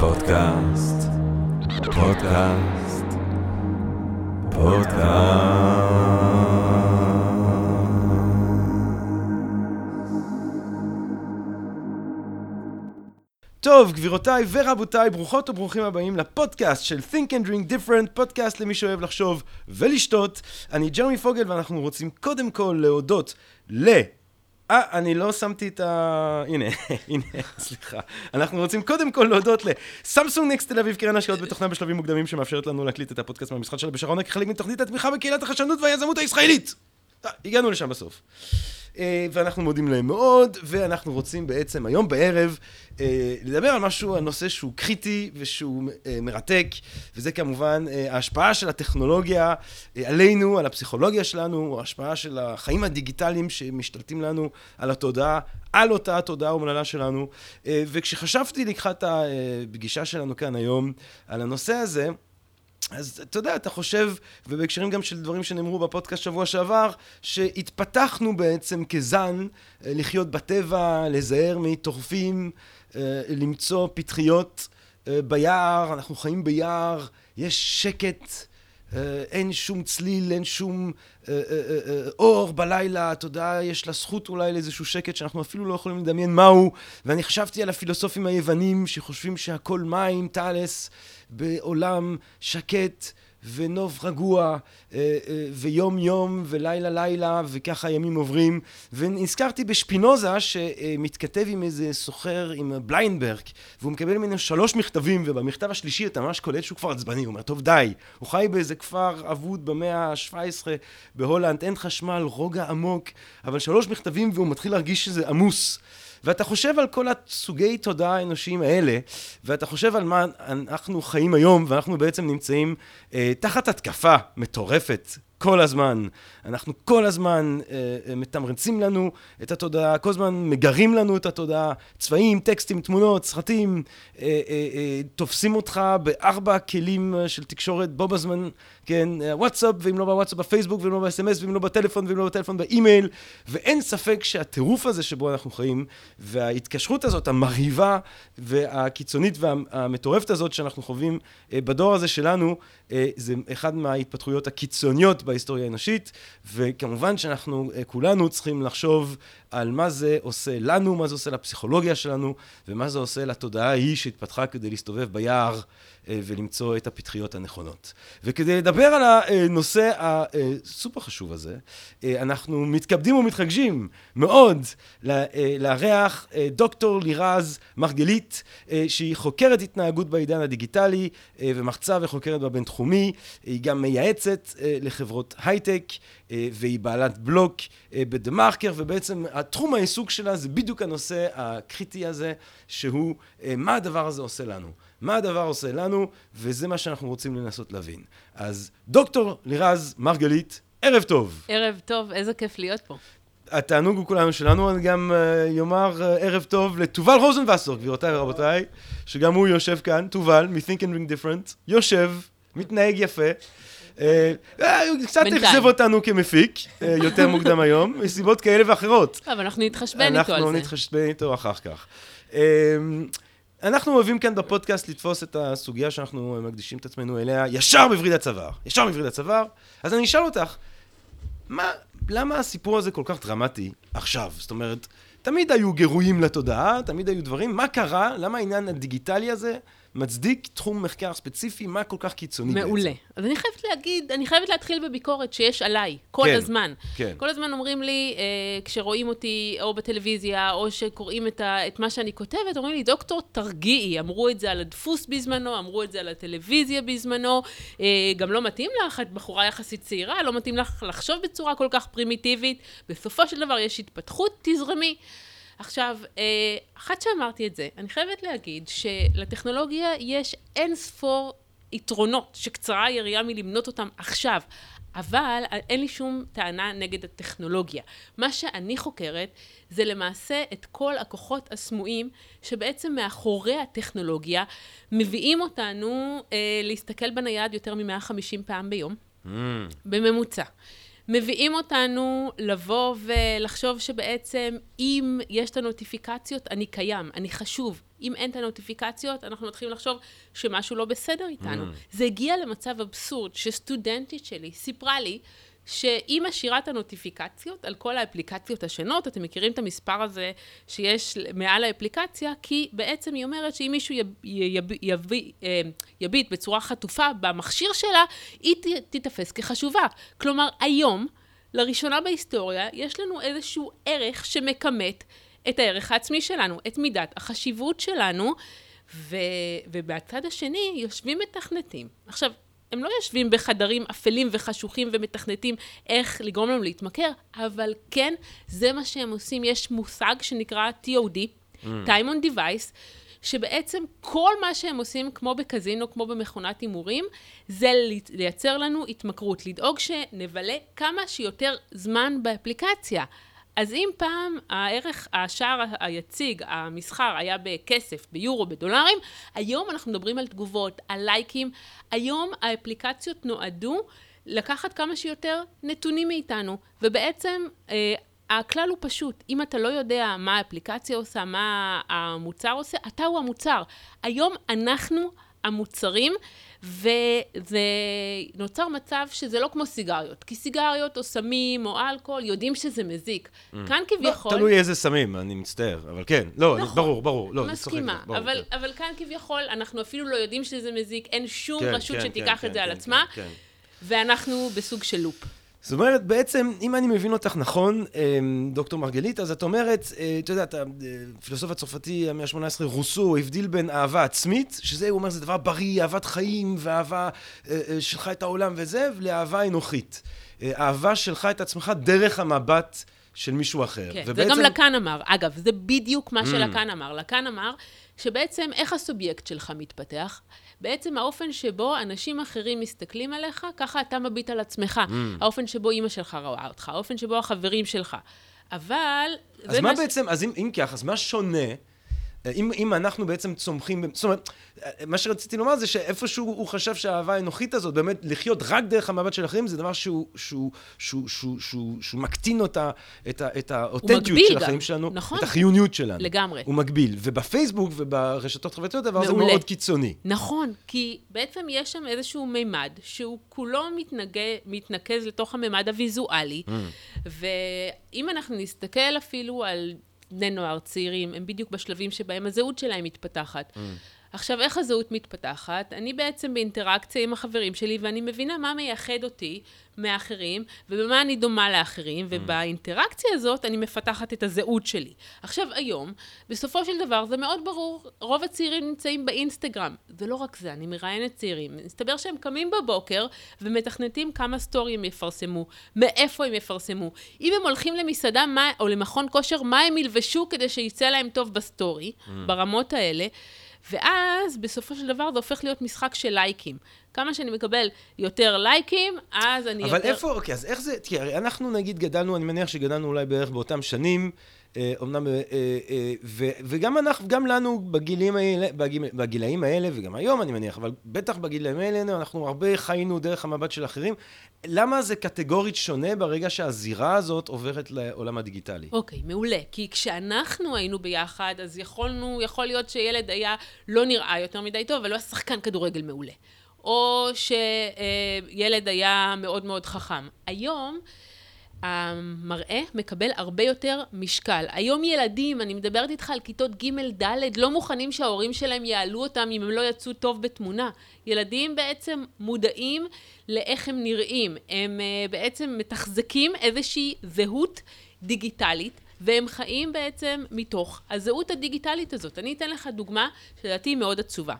פודקאסט, פודקאסט, פודקאסט. טוב, גבירותיי ורבותיי, ברוכות וברוכים הבאים לפודקאסט של Think and Drink Different, פודקאסט למי שאוהב לחשוב ולשתות. אני ג'רמי פוגל ואנחנו רוצים קודם כל להודות ל... אה, אני לא שמתי את ה... הנה, הנה, סליחה. אנחנו רוצים קודם כל להודות לסמסונג נקסט תל אביב, קרן השקעות בתוכנה בשלבים מוקדמים שמאפשרת לנו להקליט את הפודקאסט מהמשחק שלה בשרונה כחלק מתוכנית התמיכה בקהילת החדשנות והיזמות הישראלית. אה, הגענו לשם בסוף. אה, ואנחנו מודים להם מאוד, ואנחנו רוצים בעצם היום בערב אה, לדבר על משהו, על נושא שהוא קריטי ושהוא מרתק, וזה כמובן ההשפעה של הטכנולוגיה עלינו, על הפסיכולוגיה שלנו, ההשפעה של החיים הדיגיטליים שמשתלטים לנו על התודעה, על אותה התודעה האומללה שלנו. וכשחשבתי לקחת הפגישה שלנו כאן היום על הנושא הזה, אז אתה יודע, אתה חושב, ובהקשרים גם של דברים שנאמרו בפודקאסט שבוע שעבר, שהתפתחנו בעצם כזן אה, לחיות בטבע, לזהר מטורפים, אה, למצוא פטריות אה, ביער, אנחנו חיים ביער, יש שקט. אין שום צליל, אין שום אור בלילה, אתה יודע, יש לה זכות אולי לאיזשהו שקט שאנחנו אפילו לא יכולים לדמיין מהו. ואני חשבתי על הפילוסופים היוונים שחושבים שהכל מים, טאלס, בעולם שקט ונוף רגוע אה, אה, ויום יום ולילה לילה וככה הימים עוברים. ונזכרתי בשפינוזה שמתכתב עם איזה סוחר עם בליינברג והוא מקבל ממנו שלוש מכתבים ובמכתב השלישי אתה ממש קולט שהוא כבר עצבני הוא אומר טוב די הוא חי באיזה כפר אבוד במאה ה-17 בהולנד אין חשמל רוגע עמוק אבל שלוש מכתבים והוא מתחיל להרגיש שזה עמוס ואתה חושב על כל הסוגי תודעה האנושיים האלה, ואתה חושב על מה אנחנו חיים היום, ואנחנו בעצם נמצאים אה, תחת התקפה מטורפת כל הזמן. אנחנו כל הזמן אה, אה, מתמרצים לנו את התודעה, כל הזמן מגרים לנו את התודעה, צבעים, טקסטים, תמונות, סרטים, אה, אה, אה, תופסים אותך בארבע כלים אה, של תקשורת בו בזמן, כן, אה, וואטסאפ, ואם לא בוואטסאפ בפייסבוק, ואם לא ב-SMS, ואם לא בטלפון, ואם לא בטלפון באימייל, ואין ספק שהטירוף הזה שבו אנחנו חיים, וההתקשרות הזאת, המרהיבה והקיצונית והמטורפת הזאת שאנחנו חווים אה, בדור הזה שלנו, אה, זה אחד מההתפתחויות הקיצוניות בהיסטוריה האנושית, וכמובן שאנחנו כולנו צריכים לחשוב על מה זה עושה לנו, מה זה עושה לפסיכולוגיה שלנו, ומה זה עושה לתודעה ההיא שהתפתחה כדי להסתובב ביער אה, ולמצוא את הפתחיות הנכונות. וכדי לדבר על הנושא הסופר חשוב הזה, אה, אנחנו מתכבדים ומתרגשים מאוד לארח דוקטור לירז מרגלית, שהיא חוקרת התנהגות בעידן הדיגיטלי ומחצה וחוקרת בבינתחומי, היא גם מייעצת לחברות הייטק, והיא בעלת בלוק בדה מרקר, ובעצם התחום העיסוק שלה זה בדיוק הנושא הקריטי הזה, שהוא מה הדבר הזה עושה לנו. מה הדבר עושה לנו, וזה מה שאנחנו רוצים לנסות להבין. אז דוקטור לירז מרגלית, ערב טוב. ערב טוב, איזה כיף להיות פה. התענוג הוא כולנו שלנו, אני גם uh, יאמר uh, ערב טוב לתובל רוזנבסר, גבירותיי ורבותיי, שגם הוא יושב כאן, תובל, מ-Think and Ring Different, יושב, מתנהג יפה. אה, הוא קצת אכזב אותנו כמפיק, יותר מוקדם היום, מסיבות כאלה ואחרות. אבל אנחנו נתחשבן איתו על זה. אנחנו נתחשבן איתו אחר כך. אנחנו אוהבים כאן בפודקאסט לתפוס את הסוגיה שאנחנו מקדישים את עצמנו אליה ישר בווריד הצוואר. ישר בווריד הצוואר. אז אני אשאל אותך, מה, למה הסיפור הזה כל כך דרמטי עכשיו? זאת אומרת, תמיד היו גירויים לתודעה, תמיד היו דברים, מה קרה? למה העניין הדיגיטלי הזה מצדיק תחום מחקר ספציפי, מה כל כך קיצוני מעולה. בעצם. מעולה. אז אני חייבת להגיד, אני חייבת להתחיל בביקורת שיש עליי, כל כן, הזמן. כן. כל הזמן אומרים לי, אה, כשרואים אותי או בטלוויזיה, או שקוראים את, ה, את מה שאני כותבת, אומרים לי, דוקטור, תרגיעי. אמרו את זה על הדפוס בזמנו, אמרו את זה על הטלוויזיה בזמנו. אה, גם לא מתאים לך, את בחורה יחסית צעירה, לא מתאים לך לחשוב בצורה כל כך פרימיטיבית. בסופו של דבר יש התפתחות, תזרמי. עכשיו, אה, אחת שאמרתי את זה, אני חייבת להגיד שלטכנולוגיה יש אין ספור יתרונות שקצרה היריעה מלמנות אותם עכשיו, אבל אין לי שום טענה נגד הטכנולוגיה. מה שאני חוקרת זה למעשה את כל הכוחות הסמויים שבעצם מאחורי הטכנולוגיה מביאים אותנו אה, להסתכל בנייד יותר מ-150 פעם ביום, mm. בממוצע. מביאים אותנו לבוא ולחשוב שבעצם אם יש את הנוטיפיקציות, אני קיים, אני חשוב. אם אין את הנוטיפיקציות, אנחנו מתחילים לחשוב שמשהו לא בסדר איתנו. Mm. זה הגיע למצב אבסורד, שסטודנטית שלי סיפרה לי שהיא משאירה את הנוטיפיקציות על כל האפליקציות השונות, אתם מכירים את המספר הזה שיש מעל האפליקציה, כי בעצם היא אומרת שאם מישהו יב, יב, יב, אה, יביט בצורה חטופה במכשיר שלה, היא תיתפס כחשובה. כלומר, היום, לראשונה בהיסטוריה, יש לנו איזשהו ערך שמכמת את הערך העצמי שלנו, את מידת החשיבות שלנו, ו, ובצד השני יושבים מתכנתים. עכשיו, הם לא יושבים בחדרים אפלים וחשוכים ומתכנתים איך לגרום לנו להתמכר, אבל כן, זה מה שהם עושים. יש מושג שנקרא TOD, mm. Time on Device, שבעצם כל מה שהם עושים, כמו בקזינו, כמו במכונת הימורים, זה לייצר לנו התמכרות, לדאוג שנבלה כמה שיותר זמן באפליקציה. אז אם פעם הערך, השער היציג, המסחר, היה בכסף, ביורו, בדולרים, היום אנחנו מדברים על תגובות, על לייקים. היום האפליקציות נועדו לקחת כמה שיותר נתונים מאיתנו, ובעצם אה, הכלל הוא פשוט, אם אתה לא יודע מה האפליקציה עושה, מה המוצר עושה, אתה הוא המוצר. היום אנחנו המוצרים, וזה נוצר מצב שזה לא כמו סיגריות. כי סיגריות או סמים או אלכוהול יודעים שזה מזיק. Mm. כאן כביכול... לא, תלוי איזה סמים, אני מצטער, אבל כן. לא, נכון, ברור, ברור. לא, מסכימה. ברור, אבל, כן. אבל כאן כביכול אנחנו אפילו לא יודעים שזה מזיק, אין שום כן, רשות כן, שתיקח כן, את זה כן, על כן, עצמה, כן, כן. ואנחנו בסוג של לופ. זאת אומרת, בעצם, אם אני מבין אותך נכון, אמ, דוקטור מרגלית, אז את אומרת, אה, אתה יודע, הפילוסוף אה, הצרפתי המאה ה-18, רוסו, הבדיל בין אהבה עצמית, שזה, הוא אומר, זה דבר בריא, אהבת חיים, ואהבה אה, שלך את העולם וזה, לאהבה אנוכית. אהבה שלך את עצמך דרך המבט של מישהו אחר. כן, ובעצם... זה גם לקאן אמר. אגב, זה בדיוק מה mm. שלקאן אמר. לקאן אמר שבעצם איך הסובייקט שלך מתפתח? בעצם האופן שבו אנשים אחרים מסתכלים עליך, ככה אתה מביט על עצמך. Mm. האופן שבו אימא שלך רואה אותך, האופן שבו החברים שלך. אבל... אז מה בעצם, אז אם, אם כך, אז מה שונה אם, אם אנחנו בעצם צומחים, זאת אומרת, מה שרציתי לומר זה שאיפשהו הוא חשב שהאהבה האנוכית הזאת, באמת לחיות רק דרך המבט של אחרים, זה דבר שהוא, שהוא, שהוא, שהוא, שהוא, שהוא מקטין אותה, את, את האותנטיות של החיים שלנו, נכון. את החיוניות שלנו. לגמרי. הוא מגביל. ובפייסבוק וברשתות חברתיות הדבר הזה מאוד קיצוני. נכון, כי בעצם יש שם איזשהו מימד שהוא כולו מתנגע, מתנקז לתוך הממד הוויזואלי, mm. ואם אנחנו נסתכל אפילו על בני נוער צעירים, הם בדיוק בשלבים שבהם הזהות שלהם מתפתחת. Mm. עכשיו, איך הזהות מתפתחת? אני בעצם באינטראקציה עם החברים שלי, ואני מבינה מה מייחד אותי מאחרים, ובמה אני דומה לאחרים, mm. ובאינטראקציה הזאת אני מפתחת את הזהות שלי. עכשיו, היום, בסופו של דבר, זה מאוד ברור, רוב הצעירים נמצאים באינסטגרם. זה לא רק זה, אני מראיינת צעירים. מסתבר שהם קמים בבוקר ומתכנתים כמה סטורי הם יפרסמו, מאיפה הם יפרסמו. אם הם הולכים למסעדה מה, או למכון כושר, מה הם ילבשו כדי שיצא להם טוב בסטורי, אממ. ברמות האלה. ואז בסופו של דבר זה הופך להיות משחק של לייקים. כמה שאני מקבל יותר לייקים, אז אני אבל יותר... אבל איפה, אוקיי, אז איך זה, תראי, אנחנו נגיד גדלנו, אני מניח שגדלנו אולי בערך באותם שנים, אומנם, אה, אה, אה, וגם אנחנו, גם לנו בגילים האלה, בגילאים האלה, וגם היום אני מניח, אבל בטח בגילאים האלה, אנחנו הרבה חיינו דרך המבט של אחרים. למה זה קטגורית שונה ברגע שהזירה הזאת עוברת לעולם הדיגיטלי? אוקיי, okay, מעולה. כי כשאנחנו היינו ביחד, אז יכולנו, יכול להיות שילד היה לא נראה יותר מדי טוב, אבל לא היה שחקן כדורגל מעולה. או שילד היה מאוד מאוד חכם. היום... המראה מקבל הרבה יותר משקל. היום ילדים, אני מדברת איתך על כיתות ג'-ד', לא מוכנים שההורים שלהם יעלו אותם אם הם לא יצאו טוב בתמונה. ילדים בעצם מודעים לאיך הם נראים. הם uh, בעצם מתחזקים איזושהי זהות דיגיטלית. והם חיים בעצם מתוך הזהות הדיגיטלית הזאת. אני אתן לך דוגמה שלדעתי מאוד עצובה.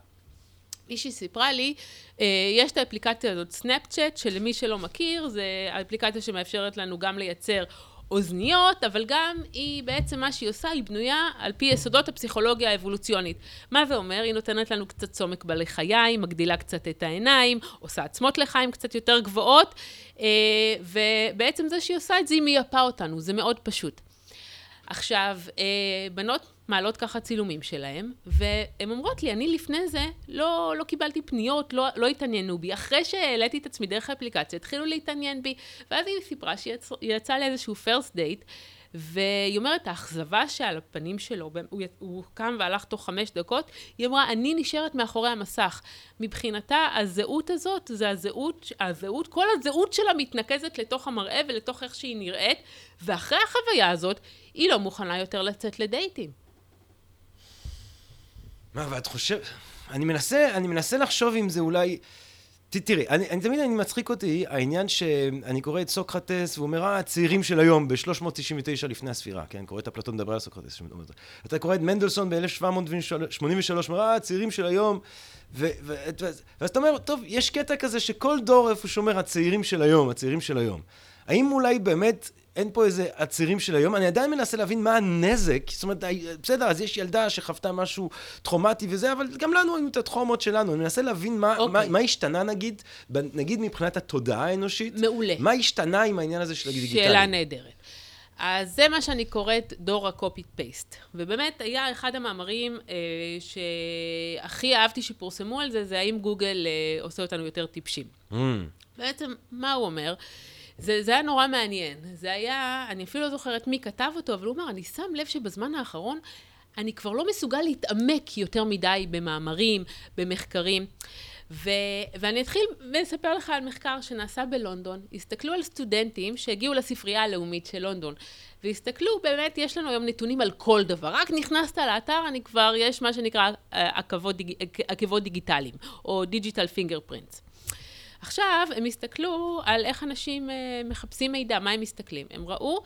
מישהי סיפרה לי, אה, יש את האפליקציה הזאת, סנאפצ'אט, שלמי שלא מכיר, זה האפליקציה שמאפשרת לנו גם לייצר אוזניות, אבל גם היא בעצם מה שהיא עושה, היא בנויה על פי יסודות הפסיכולוגיה האבולוציונית. מה זה אומר? היא נותנת לנו קצת צומק בלחיים, מגדילה קצת את העיניים, עושה עצמות לחיים קצת יותר גבוהות, אה, ובעצם זה שהיא עושה את זה, היא מייפה אותנו, זה מאוד פשוט. עכשיו, אה, בנות מעלות ככה צילומים שלהם, והן אומרות לי, אני לפני זה לא, לא קיבלתי פניות, לא, לא התעניינו בי. אחרי שהעליתי את עצמי דרך האפליקציה, התחילו להתעניין בי, ואז היא סיפרה שהיא יצאה לאיזשהו first date, והיא אומרת, האכזבה שעל הפנים שלו, הוא, הוא קם והלך תוך חמש דקות, היא אמרה, אני נשארת מאחורי המסך. מבחינתה, הזהות הזאת, זה הזהות, הזהות, כל הזהות שלה מתנקזת לתוך המראה ולתוך איך שהיא נראית, ואחרי החוויה הזאת, היא לא מוכנה יותר לצאת לדייטים. מה, ואת חושבת... אני מנסה, אני מנסה לחשוב אם זה אולי... תראי, אני, אני תמיד, אני מצחיק אותי, העניין שאני קורא את סוקרטס, והוא אומר, אה, הצעירים של היום, ב-399 לפני הספירה, כן? קורא את אפלטון מדבר על סוקרטס. אתה קורא את מנדלסון ב-1783, אומר, אה, הצעירים של היום, ו- ו- ו- ואז אתה אומר, טוב, יש קטע כזה שכל דור איפה שאומר, הצעירים של היום, הצעירים של היום. האם אולי באמת אין פה איזה עצירים של היום, אני עדיין מנסה להבין מה הנזק, זאת אומרת, בסדר, אז יש ילדה שחוותה משהו טראומטי וזה, אבל גם לנו היו את הטראומות שלנו, אני מנסה להבין מה, okay. מה, אוקיי. מה השתנה נגיד, נגיד מבחינת התודעה האנושית. מעולה. מה השתנה עם העניין הזה של הדיגיטלי? שאלה נהדרת. אז זה מה שאני קוראת דור הקופי פייסט. ובאמת היה אחד המאמרים אה, שהכי אהבתי שפורסמו על זה, זה האם גוגל אה, עושה אותנו יותר טיפשים. Mm. בעצם, מה הוא אומר? זה, זה היה נורא מעניין. זה היה, אני אפילו לא זוכרת מי כתב אותו, אבל הוא אמר, אני שם לב שבזמן האחרון אני כבר לא מסוגל להתעמק יותר מדי במאמרים, במחקרים. ו, ואני אתחיל לספר לך על מחקר שנעשה בלונדון. הסתכלו על סטודנטים שהגיעו לספרייה הלאומית של לונדון. והסתכלו, באמת, יש לנו היום נתונים על כל דבר. רק נכנסת לאתר, אני כבר, יש מה שנקרא אה, עקבות, דיג, עקבות דיגיטליים, או דיגיטל פינגר פרינטס. עכשיו, הם הסתכלו על איך אנשים uh, מחפשים מידע, מה הם מסתכלים. הם ראו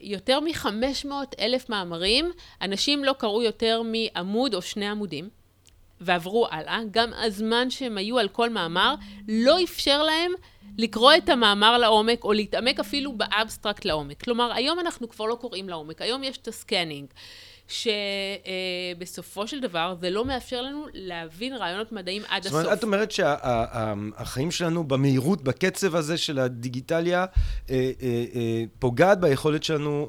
יותר מ-500 אלף מאמרים, אנשים לא קראו יותר מעמוד או שני עמודים, ועברו הלאה. גם הזמן שהם היו על כל מאמר לא אפשר להם לקרוא את המאמר לעומק, או להתעמק אפילו באבסטרקט לעומק. כלומר, היום אנחנו כבר לא קוראים לעומק, היום יש את ה scanning. שבסופו של דבר זה לא מאפשר לנו להבין רעיונות מדעיים עד הסוף. זאת אומרת, את אומרת שהחיים שלנו במהירות, בקצב הזה של הדיגיטליה, אה, אה, אה, פוגעת ביכולת שלנו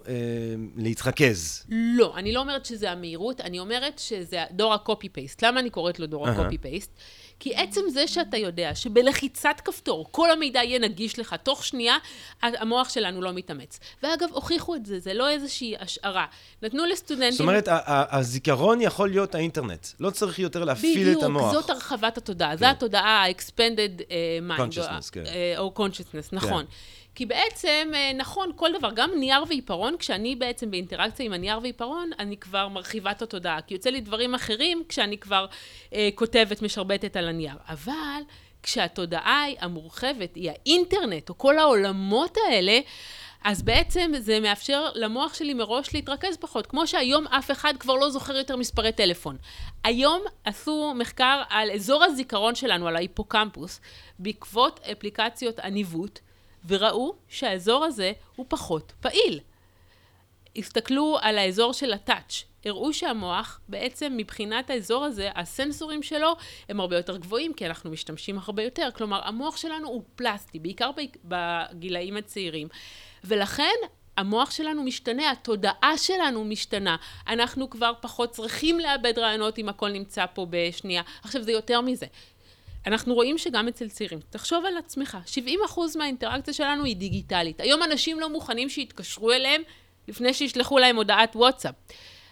להתרכז. לא, אני לא אומרת שזה המהירות, אני אומרת שזה דור ה copy-paste. למה אני קוראת לו דור ה copy-paste? כי עצם זה שאתה יודע שבלחיצת כפתור כל המידע יהיה נגיש לך תוך שנייה, המוח שלנו לא מתאמץ. ואגב, הוכיחו את זה, זה לא איזושהי השערה. נתנו לסטודנטים... אומרת, הזיכרון יכול להיות האינטרנט. לא צריך יותר להפעיל את המוח. בדיוק, זאת הרחבת התודעה. כן. זו התודעה ה-expanded uh, mind. consciousness, כן. אה, או consciousness, נכון. כן. כי בעצם, אה, נכון, כל דבר, גם נייר ועיפרון, כשאני בעצם באינטראקציה עם הנייר ועיפרון, אני כבר מרחיבה את התודעה. כי יוצא לי דברים אחרים כשאני כבר אה, כותבת, משרבטת על הנייר. אבל כשהתודעה המורחבת היא האינטרנט, או כל העולמות האלה, אז בעצם זה מאפשר למוח שלי מראש להתרכז פחות. כמו שהיום אף אחד כבר לא זוכר יותר מספרי טלפון. היום עשו מחקר על אזור הזיכרון שלנו, על ההיפוקמפוס, בעקבות אפליקציות הניווט. וראו שהאזור הזה הוא פחות פעיל. הסתכלו על האזור של הטאץ', הראו שהמוח, בעצם מבחינת האזור הזה, הסנסורים שלו הם הרבה יותר גבוהים, כי אנחנו משתמשים הרבה יותר. כלומר, המוח שלנו הוא פלסטי, בעיקר בגילאים הצעירים. ולכן המוח שלנו משתנה, התודעה שלנו משתנה. אנחנו כבר פחות צריכים לאבד רעיונות אם הכל נמצא פה בשנייה. עכשיו, זה יותר מזה. אנחנו רואים שגם אצל צעירים, תחשוב על עצמך, 70% מהאינטראקציה שלנו היא דיגיטלית. היום אנשים לא מוכנים שיתקשרו אליהם לפני שישלחו להם הודעת וואטסאפ.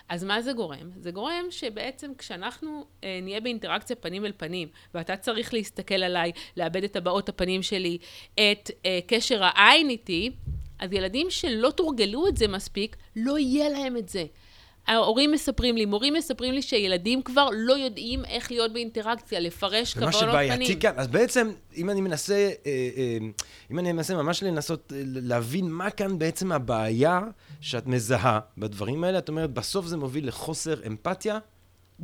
אז מה זה גורם? זה גורם שבעצם כשאנחנו אה, נהיה באינטראקציה פנים אל פנים, ואתה צריך להסתכל עליי, לאבד את הבעות הפנים שלי, את אה, קשר העין איתי, אז ילדים שלא תורגלו את זה מספיק, לא יהיה להם את זה. ההורים מספרים לי, מורים מספרים לי שילדים כבר לא יודעים איך להיות באינטראקציה, לפרש כוונות פנים. ומה שבעייתי כאן, אז בעצם, אם אני מנסה, אה, אה, אם אני מנסה ממש לנסות אה, להבין מה כאן בעצם הבעיה שאת מזהה בדברים האלה, את אומרת, בסוף זה מוביל לחוסר אמפתיה?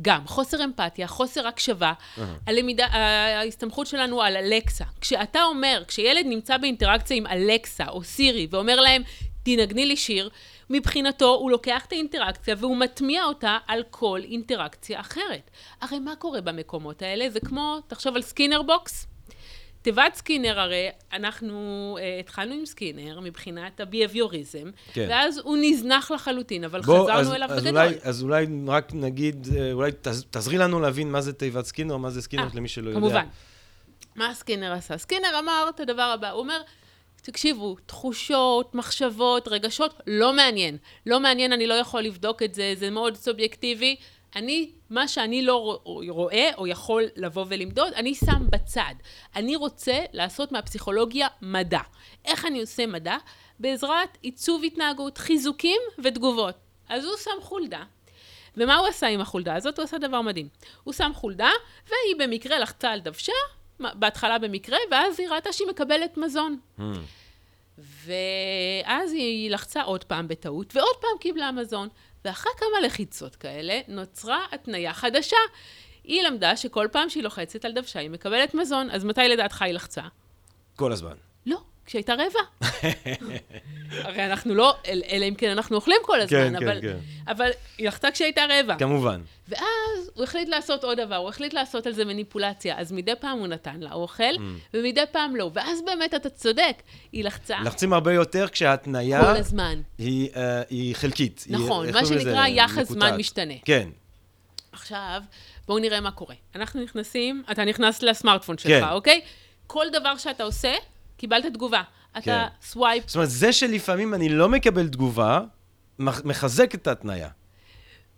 גם, חוסר אמפתיה, חוסר הקשבה, אה-הא. הלמידה, ההסתמכות שלנו על אלקסה. כשאתה אומר, כשילד נמצא באינטראקציה עם אלקסה או סירי ואומר להם, תנגני לי שיר, מבחינתו הוא לוקח את האינטראקציה והוא מטמיע אותה על כל אינטראקציה אחרת. הרי מה קורה במקומות האלה? זה כמו, תחשוב על Skinner box. תיבת סקינר הרי, אנחנו אה, התחלנו עם סקינר מבחינת הביאביוריזם, כן. ואז הוא נזנח לחלוטין, אבל בוא, חזרנו אז, אליו אז בגדול. אולי, אז אולי רק נגיד, אה, אולי תעזרי לנו להבין מה זה תיבת סקינר, מה זה סקינר אה, אה, למי שלא כמובן. יודע. כמובן. מה סקינר עשה? סקינר אמר את הדבר הבא, הוא אומר, תקשיבו, תחושות, מחשבות, רגשות, לא מעניין. לא מעניין, אני לא יכול לבדוק את זה, זה מאוד סובייקטיבי. אני, מה שאני לא רואה או יכול לבוא ולמדוד, אני שם בצד. אני רוצה לעשות מהפסיכולוגיה מדע. איך אני עושה מדע? בעזרת עיצוב התנהגות, חיזוקים ותגובות. אז הוא שם חולדה. ומה הוא עשה עם החולדה הזאת? הוא עשה דבר מדהים. הוא שם חולדה, והיא במקרה לחצה על דוושה, בהתחלה במקרה, ואז היא ראתה שהיא מקבלת מזון. Mm. ואז היא לחצה עוד פעם בטעות, ועוד פעם קיבלה מזון. ואחרי כמה לחיצות כאלה, נוצרה התניה חדשה. היא למדה שכל פעם שהיא לוחצת על דוושה, היא מקבלת מזון. אז מתי לדעתך היא לחצה? כל הזמן. לא, כשהייתה רבע. הרי אנחנו לא, אלא אם כן אנחנו אוכלים כל הזמן, כן, אבל, כן, כן. אבל היא לחצה כשהייתה רבע. כמובן. ואז הוא החליט לעשות עוד דבר, הוא החליט לעשות על זה מניפולציה. אז מדי פעם הוא נתן לה אוכל, mm. ומדי פעם לא. ואז באמת, אתה צודק, היא לחצה. לחצים הרבה יותר כשההתניה... כל הזמן. היא, uh, היא חלקית. נכון, היא, מה שנקרא יחס זמן משתנה. כן. עכשיו, בואו נראה מה קורה. אנחנו נכנסים, אתה נכנס לסמארטפון שלך, כן. אוקיי? כל דבר שאתה עושה, קיבלת תגובה. אתה כן. swipe. זאת אומרת, זה שלפעמים אני לא מקבל תגובה, מחזק את ההתניה.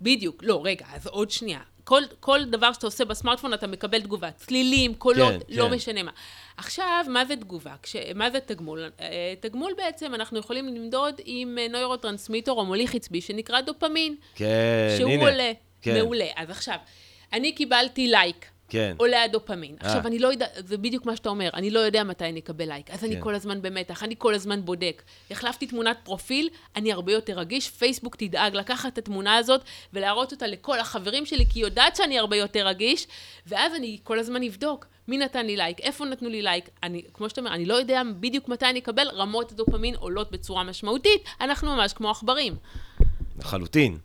בדיוק. לא, רגע, אז עוד שנייה. כל, כל דבר שאתה עושה בסמארטפון, אתה מקבל תגובה. צלילים, קולות, כן, לא כן. משנה מה. עכשיו, מה זה תגובה? כש, מה זה תגמול? אה, תגמול בעצם אנחנו יכולים למדוד עם נוירוטרנסמיטור או מוליך עצבי שנקרא דופמין. כן, שהוא הנה. שהוא עולה. כן. מעולה. אז עכשיו, אני קיבלתי לייק. כן. עולה הדופמין. אה. עכשיו, אני לא יודע, זה בדיוק מה שאתה אומר, אני לא יודע מתי אני אקבל לייק, אז כן. אני כל הזמן במתח, אני כל הזמן בודק. החלפתי תמונת פרופיל, אני הרבה יותר רגיש, פייסבוק תדאג לקחת את התמונה הזאת ולהראות אותה לכל החברים שלי, כי היא יודעת שאני הרבה יותר רגיש, ואז אני כל הזמן אבדוק. מי נתן לי לייק, איפה נתנו לי לייק, אני, כמו שאתה אומר, אני לא יודע בדיוק מתי אני אקבל, רמות הדופמין עולות בצורה משמעותית, אנחנו ממש כמו עכברים. לחלוטין.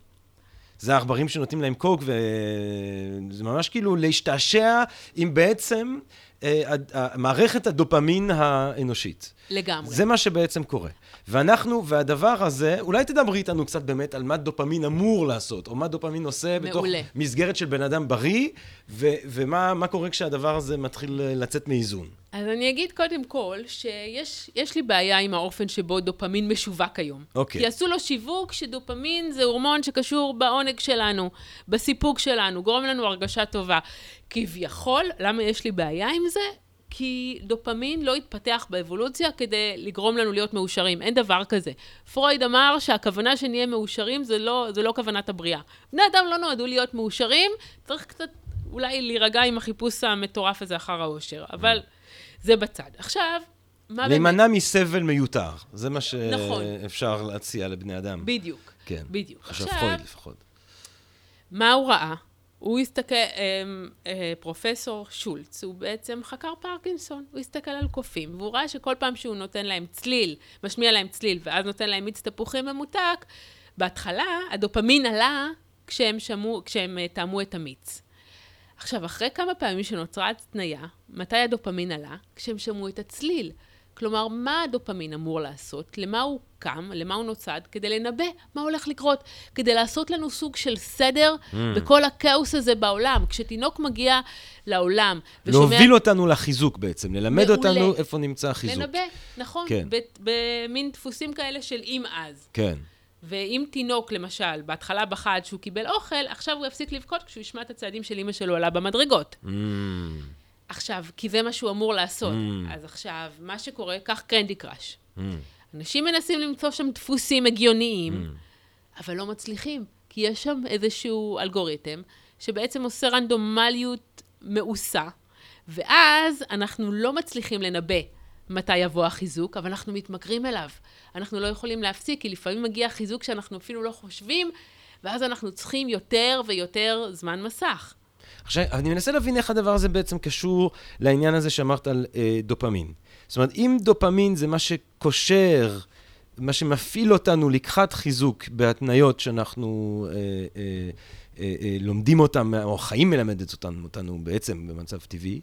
זה העכברים שנותנים להם קוק, וזה ממש כאילו להשתעשע עם בעצם אה, מערכת הדופמין האנושית. לגמרי. זה מה שבעצם קורה. ואנחנו, והדבר הזה, אולי תדברי איתנו קצת באמת על מה דופמין אמור לעשות, או מה דופמין עושה מעולה. בתוך מסגרת של בן אדם בריא, ו- ומה קורה כשהדבר הזה מתחיל לצאת מאיזון. אז אני אגיד קודם כל, שיש לי בעיה עם האופן שבו דופמין משווק היום. אוקיי. כי עשו לו שיווק שדופמין זה הורמון שקשור בעונג שלנו, בסיפוק שלנו, גורם לנו הרגשה טובה. כביכול, למה יש לי בעיה עם זה? כי דופמין לא התפתח באבולוציה כדי לגרום לנו להיות מאושרים. אין דבר כזה. פרויד אמר שהכוונה שנהיה מאושרים זה לא, זה לא כוונת הבריאה. בני אדם לא נועדו להיות מאושרים, צריך קצת אולי להירגע עם החיפוש המטורף הזה אחר האושר. אבל זה בצד. עכשיו, מה באמת... להימנע מסבל מיותר. זה מה שאפשר נכון. להציע לבני אדם. בדיוק. כן. בדיוק. חשב פרויד לפחות. מה הוא ראה? הוא הסתכל, אה, אה, פרופסור שולץ, הוא בעצם חקר פרקינסון, הוא הסתכל על קופים, והוא ראה שכל פעם שהוא נותן להם צליל, משמיע להם צליל, ואז נותן להם מיץ תפוחים ממותק, בהתחלה הדופמין עלה כשהם, שמעו, כשהם אה, טעמו את המיץ. עכשיו, אחרי כמה פעמים שנוצרה התניה, מתי הדופמין עלה? כשהם שמעו את הצליל. כלומר, מה הדופמין אמור לעשות? למה הוא קם? למה הוא נוצד? כדי לנבא מה הולך לקרות. כדי לעשות לנו סוג של סדר mm. בכל הכאוס הזה בעולם. כשתינוק מגיע לעולם ושומע... להוביל אותנו לחיזוק בעצם, ללמד מעולה. אותנו איפה נמצא החיזוק. לנבא, נכון. כן. במין דפוסים כאלה של אם אז. כן. ואם תינוק, למשל, בהתחלה בחד שהוא קיבל אוכל, עכשיו הוא יפסיק לבכות כשהוא ישמע את הצעדים של אימא שלו עלה במדרגות. Mm. עכשיו, כי זה מה שהוא אמור לעשות. Mm. אז עכשיו, מה שקורה, קח קרנדי קראש. Mm. אנשים מנסים למצוא שם דפוסים הגיוניים, mm. אבל לא מצליחים, כי יש שם איזשהו אלגוריתם שבעצם עושה רנדומליות מעושה, ואז אנחנו לא מצליחים לנבא מתי יבוא החיזוק, אבל אנחנו מתמכרים אליו. אנחנו לא יכולים להפסיק, כי לפעמים מגיע חיזוק שאנחנו אפילו לא חושבים, ואז אנחנו צריכים יותר ויותר זמן מסך. עכשיו, אני מנסה להבין איך הדבר הזה בעצם קשור לעניין הזה שאמרת על אה, דופמין. זאת אומרת, אם דופמין זה מה שקושר, מה שמפעיל אותנו לקחת חיזוק בהתניות שאנחנו אה, אה, אה, אה, לומדים אותן, או החיים מלמדת אותנו, אותנו בעצם במצב טבעי,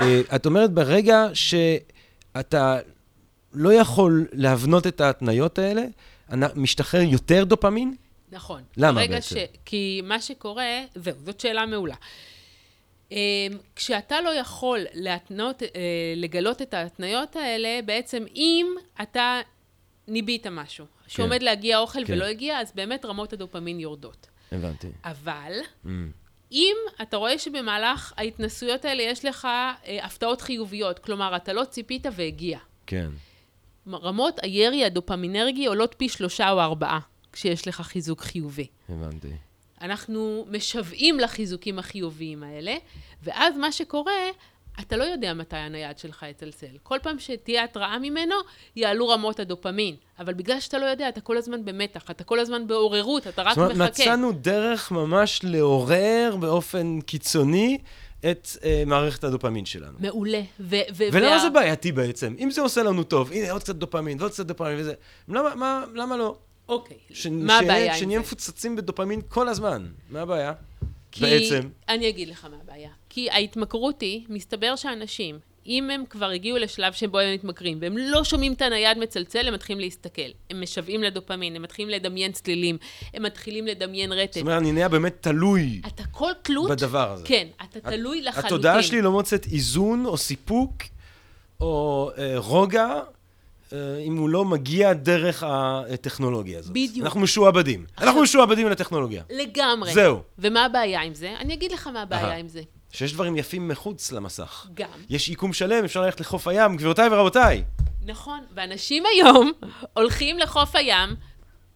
אה, את אומרת, ברגע שאתה לא יכול להבנות את ההתניות האלה, משתחרר יותר דופמין? נכון. למה בעצם? ש... כי מה שקורה, זהו, זאת שאלה מעולה. אמ, כשאתה לא יכול להתנות, אה, לגלות את ההתניות האלה, בעצם אם אתה ניבאת משהו, כן. שעומד להגיע אוכל כן. ולא הגיע, אז באמת רמות הדופמין יורדות. הבנתי. אבל, mm. אם אתה רואה שבמהלך ההתנסויות האלה יש לך אה, הפתעות חיוביות, כלומר, אתה לא ציפית והגיע. כן. רמות הירי הדופמינרגי עולות פי שלושה או ארבעה כשיש לך חיזוק חיובי. הבנתי. אנחנו משוועים לחיזוקים החיוביים האלה, ואז מה שקורה, אתה לא יודע מתי הנייד שלך יצלצל. כל פעם שתהיה התראה ממנו, יעלו רמות הדופמין. אבל בגלל שאתה לא יודע, אתה כל הזמן במתח, אתה כל הזמן בעוררות, אתה רק מחכה. זאת אומרת, מצאנו דרך ממש לעורר באופן קיצוני את uh, מערכת הדופמין שלנו. מעולה. ו- ו- ולמה וה... זה בעייתי בעצם? אם זה עושה לנו טוב, הנה עוד קצת דופמין ועוד קצת דופמין וזה, למה, מה, למה לא? אוקיי, ש- מה ש- הבעיה עם זה? שנהיה מפוצצים בדופמין כל הזמן. מה הבעיה? כי... בעצם. אני אגיד לך מה הבעיה. כי ההתמכרות היא, מסתבר שאנשים, אם הם כבר הגיעו לשלב שבו הם מתמכרים, והם לא שומעים את הנייד מצלצל, הם מתחילים להסתכל. הם משוועים לדופמין, הם מתחילים לדמיין צלילים, הם מתחילים לדמיין רטט. זאת אומרת, אני נהיה באמת תלוי. אתה כל תלות... בדבר הזה. כן, אתה תלוי לחלוטין. התודעה שלי לא מוצאת איזון או סיפוק או אה, רוגע. אה, אם הוא לא מגיע דרך הטכנולוגיה הזאת. בדיוק. אנחנו משועבדים. עכשיו, אנחנו משועבדים לטכנולוגיה. לגמרי. זהו. ומה הבעיה עם זה? אני אגיד לך מה הבעיה עם זה. שיש דברים יפים מחוץ למסך. גם. יש יקום שלם, אפשר ללכת לחוף הים, גבירותיי ורבותיי. נכון, ואנשים היום הולכים לחוף הים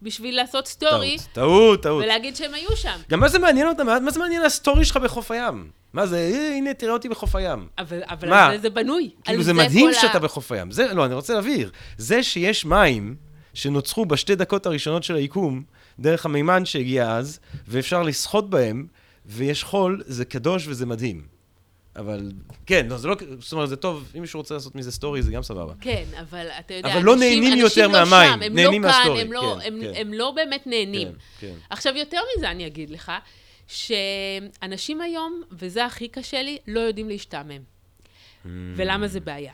בשביל לעשות סטורי. טעות, טעות, טעות. ולהגיד שהם היו שם. גם מה זה מעניין אותם? מה זה מעניין הסטורי שלך בחוף הים? מה זה, אה, הנה, תראה אותי בחוף הים. אבל, אבל מה? זה, זה בנוי. כאילו, זה, זה מדהים שאתה ה... בחוף הים. זה, לא, אני רוצה להבהיר. זה שיש מים שנוצרו בשתי דקות הראשונות של היקום, דרך המימן שהגיע אז, ואפשר לשחות בהם, ויש חול, זה קדוש וזה מדהים. אבל כן, לא, זה לא, זאת אומרת, זה טוב, אם מישהו רוצה לעשות מזה סטורי, זה גם סבבה. כן, אבל אתה יודע, אבל לא אנשים, לא נהנים יותר לא מהמים, שם, הם נהנים לא מהסטורי. כאן, הם, לא, כן, הם, כן. הם לא באמת נהנים. כן, כן. עכשיו, יותר מזה אני אגיד לך, שאנשים היום, וזה הכי קשה לי, לא יודעים להשתעמם. Mm. ולמה זה בעיה?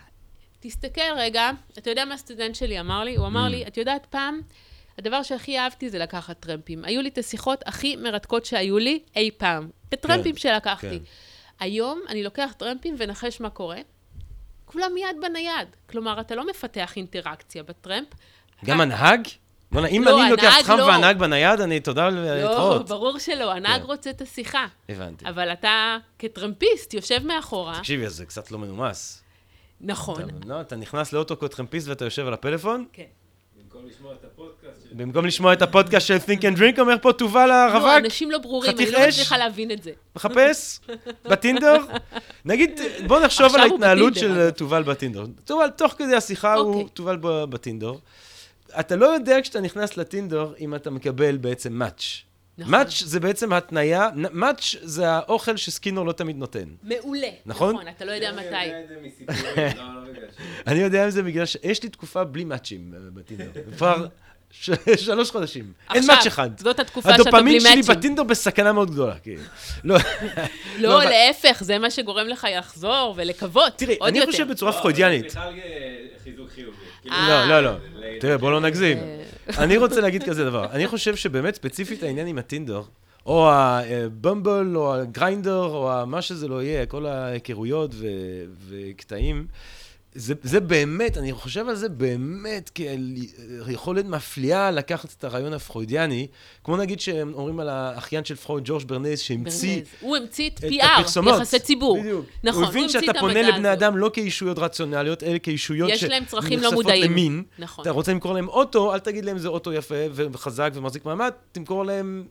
תסתכל רגע, אתה יודע מה הסטודנט שלי אמר לי? הוא אמר mm. לי, את יודעת, פעם, הדבר שהכי אהבתי זה לקחת טרמפים. היו לי את השיחות הכי מרתקות שהיו לי אי פעם. בטרמפים כן, שלקחתי. כן. היום אני לוקח טרמפים ונחש מה קורה. כולם מיד בנייד. כלומר, אתה לא מפתח אינטראקציה בטרמפ. גם הנהג? בוא'נה, אם לא, אני לוקח אותך לא. והנהג בנייד, אני תודה להתראות. לא, ברור שלא, הנהג כן. רוצה את השיחה. הבנתי. אבל אתה כטרמפיסט יושב מאחורה. תקשיבי, זה קצת לא מנומס. נכון. אתה, לא, אתה נכנס לאוטו כטרמפיסט ואתה יושב על הפלאפון? כן. במקום לשמוע את הפודקאסט של Think and Drink, אומר פה תובל הרווק. לא, אנשים לא ברורים, אני לא מצליחה להבין את זה. מחפש? בטינדר? נגיד, בוא נחשוב על ההתנהלות של תובל בטינדר. תובל, תוך כדי השיחה הוא אוקיי. תובל בטינדר. אתה לא יודע כשאתה נכנס לטינדר אם אתה מקבל בעצם מאץ'. נכון. מאץ' זה בעצם התניה, מאץ' זה האוכל שסקינור לא תמיד נותן. מעולה. נכון? נכון, אתה לא יודע מתי. לא, לא אני יודע את זה בגלל שיש לי תקופה בלי מאצ'ים אה, בטינדר. כבר שלוש חודשים. אין מאץ' אחד. זאת התקופה שאתה בלי מאצ'ים. הדופמין שלי בטינדר בסכנה מאוד גדולה. לא, לא להפך, זה מה שגורם לך לחזור ולקוות. תראי, אני חושב בצורה פרוידיאנית. חיזוק חיובי. לא, לא, לא. תראה, בוא לא נגזים. אני רוצה להגיד כזה דבר. אני חושב שבאמת, ספציפית העניין עם הטינדר, או הבמבל, או הגריינדר, או מה שזה לא יהיה, כל ההיכרויות וקטעים, זה, זה באמת, אני חושב על זה באמת כאל יכולת מפליאה לקחת את הרעיון הפרוידיאני, כמו נגיד שאומרים על האחיין של פרויד, ג'ורג' ברנז, שהמציא... ברנז. הוא המציא את PR, יחסי ציבור. בדיוק. נכון, הוא הבין שאתה פונה לבני אדם לא כאישויות רציונליות, אלא כאישויות שנחשפות לא למין. נכון. אתה רוצה למכור להם אוטו, אל תגיד להם זה אוטו יפה וחזק ומחזיק מעמד, תמכור להם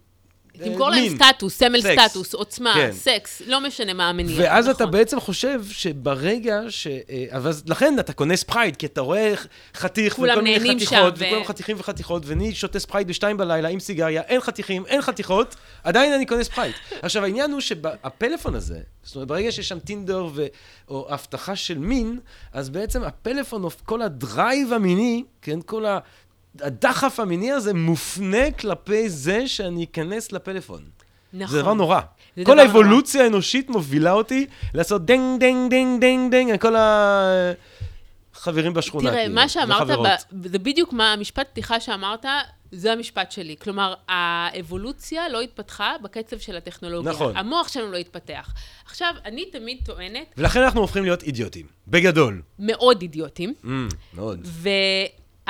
תמכור להם סטטוס, סמל סקס. סטטוס, עוצמה, כן. סקס, לא משנה מה המניע. ואז נכון. אתה בעצם חושב שברגע ש... אה, אבל לכן אתה קונה ספרייט, כי אתה רואה חתיך וכל מיני חתיכות, ו... וכולם חתיכים וחתיכות, ואני שותה ספרייט בשתיים בלילה עם סיגריה, אין חתיכים, אין חתיכות, עדיין אני קונה ספרייט. עכשיו, העניין הוא שהפלאפון הזה, זאת אומרת, ברגע שיש שם טינדר ו... או הבטחה של מין, אז בעצם הפלאפון, כל ה drive המיני, כן, כל ה... הדחף המיני הזה מופנה כלפי זה שאני אכנס לפלאפון. נכון. זה דבר נורא. זה כל דבר האבולוציה נורא. האנושית מובילה אותי לעשות דנג, דנג, דנג, דנג, דנג, כל החברים בשכונה. תראה, כאילו, מה שאמרת, ב... זה בדיוק מה המשפט פתיחה שאמרת, זה המשפט שלי. כלומר, האבולוציה לא התפתחה בקצב של הטכנולוגיה. נכון. המוח שלנו לא התפתח. עכשיו, אני תמיד טוענת... ולכן אנחנו הופכים להיות אידיוטים. בגדול. מאוד אידיוטים. Mm, מאוד.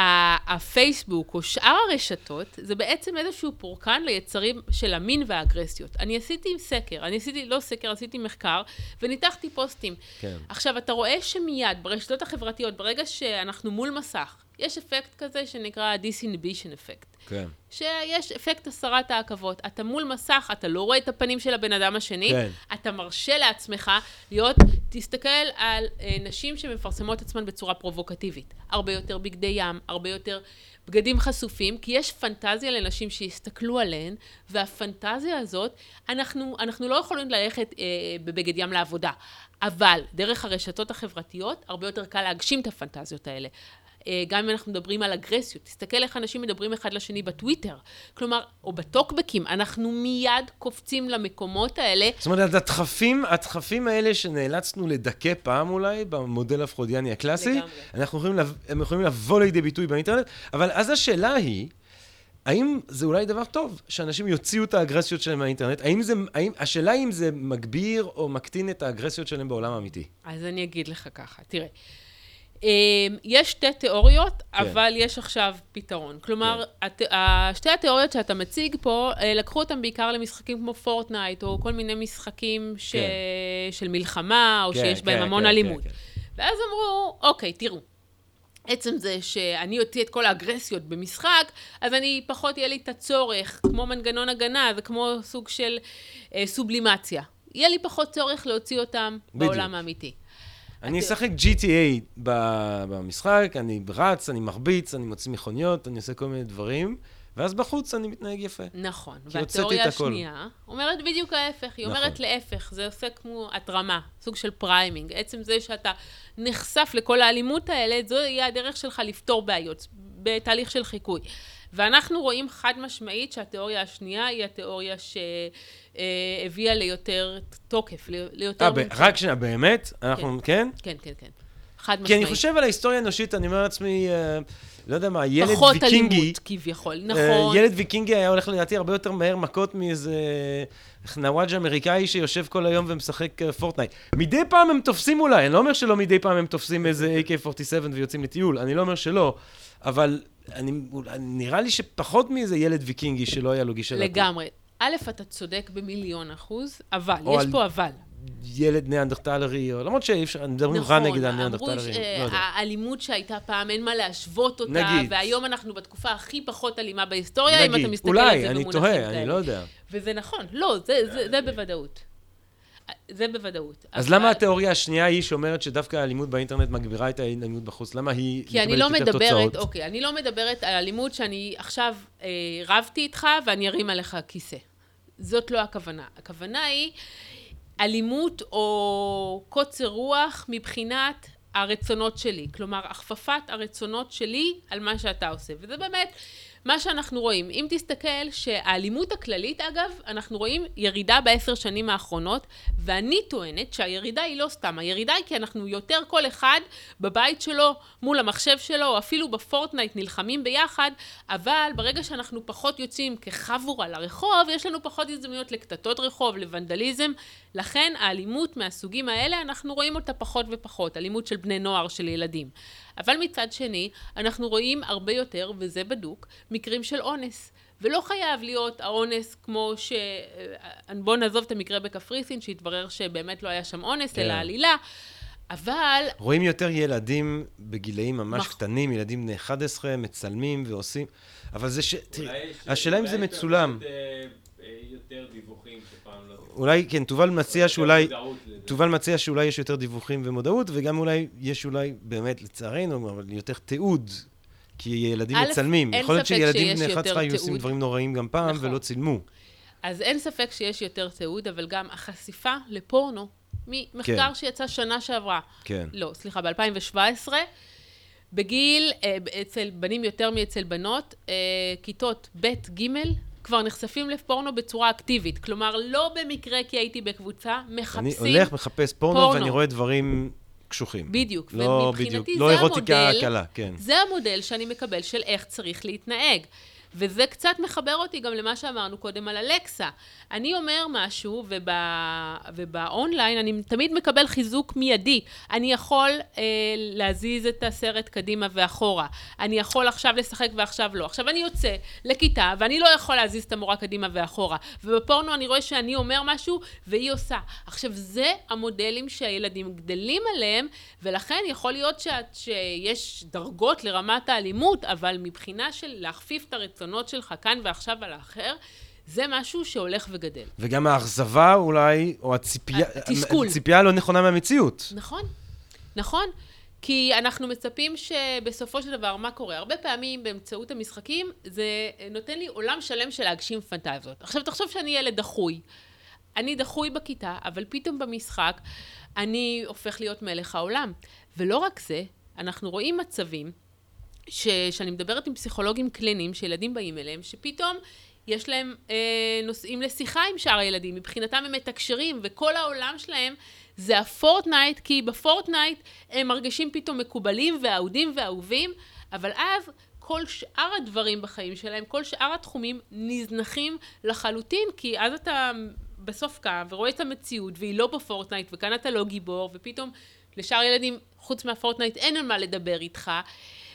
והפייסבוק או שאר הרשתות, זה בעצם איזשהו פורקן ליצרים של המין והאגרסיות. אני עשיתי סקר, אני עשיתי, לא סקר, עשיתי מחקר, וניתחתי פוסטים. כן. עכשיו, אתה רואה שמיד ברשתות החברתיות, ברגע שאנחנו מול מסך, יש אפקט כזה שנקרא disinhibition אפקט. כן. שיש אפקט הסרת העכבות. אתה מול מסך, אתה לא רואה את הפנים של הבן אדם השני, כן. אתה מרשה לעצמך להיות, תסתכל על אה, נשים שמפרסמות עצמן בצורה פרובוקטיבית. הרבה יותר בגדי ים, הרבה יותר בגדים חשופים, כי יש פנטזיה לנשים שיסתכלו עליהן, והפנטזיה הזאת, אנחנו, אנחנו לא יכולים ללכת אה, בבגד ים לעבודה. אבל דרך הרשתות החברתיות, הרבה יותר קל להגשים את הפנטזיות האלה. אה, גם אם אנחנו מדברים על אגרסיות, תסתכל איך אנשים מדברים אחד לשני בטוויטר, כלומר, או בטוקבקים, אנחנו מיד קופצים למקומות האלה. זאת אומרת, הדחפים, הדחפים האלה שנאלצנו לדכא פעם אולי, במודל הפרודיאני הקלאסי, לגמרי. אנחנו יכולים, לב- הם יכולים לבוא לידי ביטוי באינטרנט, אבל אז השאלה היא, האם זה אולי דבר טוב שאנשים יוציאו את האגרסיות שלהם מהאינטרנט? האם זה, האם, השאלה אם זה מגביר או מקטין את האגרסיות שלהם בעולם האמיתי. אז אני אגיד לך ככה, תראה. אמ, יש שתי תיאוריות, כן. אבל יש עכשיו פתרון. כלומר, הת... ה- שתי התיאוריות שאתה מציג פה, אה, לקחו אותם בעיקר למשחקים כמו פורטנייט, או כל מיני משחקים ש... כן. של מלחמה, או כן, שיש בהם כן, המון כן, אלימות. כן, ואז אמרו, אוקיי, תראו, עצם זה שאני אוציא את כל האגרסיות במשחק, אז אני, פחות יהיה לי את הצורך, כמו מנגנון הגנה, זה כמו סוג של אה, סובלימציה. יהיה לי פחות צורך להוציא אותם בדיוק. בעולם האמיתי. אני אתה- אשחק GTA ב- במשחק, אני רץ, אני מרביץ, אני מוציא מכוניות, אני עושה כל מיני דברים, ואז בחוץ אני מתנהג יפה. נכון. והתיאוריה את. השנייה אומרת בדיוק ההפך. היא נכון. אומרת להפך, זה עושה כמו הטרמה, סוג של priming. עצם זה שאתה נחשף לכל האלימות האלה, זו יהיה הדרך שלך לפתור בעיות, בתהליך של חיקוי. ואנחנו רואים חד משמעית שהתיאוריה השנייה היא התיאוריה שהביאה ליותר תוקף, ליותר... אה. רק שנייה, באמת? אנחנו, כן? כן, כן, כן. חד כי משמעית. אני חושב על ההיסטוריה האנושית, אני אומר לעצמי, אה, לא יודע מה, ילד פחות ויקינגי, אלימות, כביכול. אה, נכון. ילד ויקינגי היה הולך לדעתי הרבה יותר מהר מכות מאיזה נוואג' אמריקאי שיושב כל היום ומשחק אה, פורטנייט. מדי פעם הם תופסים אולי, אני לא אומר שלא מדי פעם הם תופסים איזה AK-47 ויוצאים לטיול, אני לא אומר שלא, אבל אני, נראה לי שפחות מאיזה ילד ויקינגי שלא היה לו גישה... לכל. לגמרי. א', אתה צודק במיליון אחוז, אבל, יש על- פה אבל. ילד ניאנדרטלרי, או למרות שאי אפשר, מדברים רע נגד הניאנדרטלרים. נכון, אמרו לא. שהאלימות שהייתה פעם, אין מה להשוות אותה, נגיד. והיום אנחנו בתקופה הכי פחות אלימה בהיסטוריה, אם אתה נגיד, מסתכל על אולי, זה אני במונחים תוהה, כאלה. אני לא יודע. וזה נכון, לא, זה, זה, זה בוודאות. זה בוודאות. אז אבל- למה התיאוריה השנייה היא שאומרת שדווקא האלימות באינטרנט מגבירה את האלימות בחוץ? למה היא כי אני לא מדברת, תוצאות? אוקיי, אני לא מדברת על אלימות שאני עכשיו אה, רבתי איתך ואני ארים עליך כיסא. זאת לא הכוונה. הכוונה היא אלימות או קוצר רוח מבחינת הרצונות שלי. כלומר, הכפפת הרצונות שלי על מה שאתה עושה. וזה באמת מה שאנחנו רואים. אם תסתכל שהאלימות הכללית, אגב, אנחנו רואים ירידה בעשר שנים האחרונות, ואני טוענת שהירידה היא לא סתם. הירידה היא כי אנחנו יותר כל אחד בבית שלו, מול המחשב שלו, או אפילו בפורטנייט נלחמים ביחד, אבל ברגע שאנחנו פחות יוצאים כחבורה לרחוב, יש לנו פחות הזדמנויות לקטטות רחוב, לוונדליזם. לכן האלימות מהסוגים האלה, אנחנו רואים אותה פחות ופחות. אלימות של בני נוער, של ילדים. אבל מצד שני, אנחנו רואים הרבה יותר, וזה בדוק, מקרים של אונס. ולא חייב להיות האונס כמו ש... בואו נעזוב את המקרה בקפריסין, שהתברר שבאמת לא היה שם אונס, כן. אלא עלילה. אבל רואים יותר ילדים בגילאים ממש נכון. קטנים, ילדים בני 11, מצלמים ועושים, אבל זה ש... תראי, השאלה אם זה מצולם. פשוט, אה, אה, יותר דיווחים שפעם לא... אולי, כן, תובל מציע שאולי... תובל מציע שאולי יש יותר דיווחים ומודעות, וגם אולי יש אולי, באמת, לצערנו, אבל יותר תיעוד. כי ילדים א', מצלמים. אין יכול להיות ספק שילדים בני יותר 11 היו עושים. דברים נוראים גם פעם, נכון. ולא צילמו. אז אין ספק שיש יותר תיעוד, אבל גם החשיפה לפורנו, ממחקר כן. שיצא שנה שעברה, כן. לא, סליחה, ב-2017, בגיל, אה, אצל בנים יותר מאצל בנות, אה, כיתות ב', ג', כבר נחשפים לפורנו בצורה אקטיבית. כלומר, לא במקרה כי הייתי בקבוצה, אני מחפשים... הולך, מחפש פורנו, פורנו. ואני רואה דברים קשוחים. בדיוק, לא ומבחינתי בדיוק, זה לא אירוטיקה המודל, קלה, כן. זה המודל שאני מקבל של איך צריך להתנהג. וזה קצת מחבר אותי גם למה שאמרנו קודם על אלקסה. אני אומר משהו, וב, ובאונליין אני תמיד מקבל חיזוק מיידי. אני יכול אה, להזיז את הסרט קדימה ואחורה. אני יכול עכשיו לשחק ועכשיו לא. עכשיו אני יוצא לכיתה, ואני לא יכול להזיז את המורה קדימה ואחורה. ובפורנו אני רואה שאני אומר משהו, והיא עושה. עכשיו, זה המודלים שהילדים גדלים עליהם, ולכן יכול להיות שאת, שיש דרגות לרמת האלימות, אבל מבחינה של להכפיף את הרצונות שלך כאן ועכשיו על האחר, זה משהו שהולך וגדל. וגם האכזבה אולי, או הציפייה... התסכול. הציפייה הלא נכונה מהמציאות. נכון, נכון. כי אנחנו מצפים שבסופו של דבר, מה קורה? הרבה פעמים באמצעות המשחקים, זה נותן לי עולם שלם של להגשים פנטזיות. עכשיו, תחשוב שאני ילד דחוי. אני דחוי בכיתה, אבל פתאום במשחק אני הופך להיות מלך העולם. ולא רק זה, אנחנו רואים מצבים ש, שאני מדברת עם פסיכולוגים קליניים שילדים באים אליהם, שפתאום יש להם אה, נושאים לשיחה עם שאר הילדים, מבחינתם הם מתקשרים, וכל העולם שלהם זה הפורטנייט, כי בפורטנייט הם מרגישים פתאום מקובלים ואהודים ואהובים, אבל אז כל שאר הדברים בחיים שלהם, כל שאר התחומים נזנחים לחלוטין, כי אז אתה בסוף קם ורואה את המציאות, והיא לא בפורטנייט, וכאן אתה לא גיבור, ופתאום לשאר ילדים, חוץ מהפורטנייט, אין על מה לדבר איתך.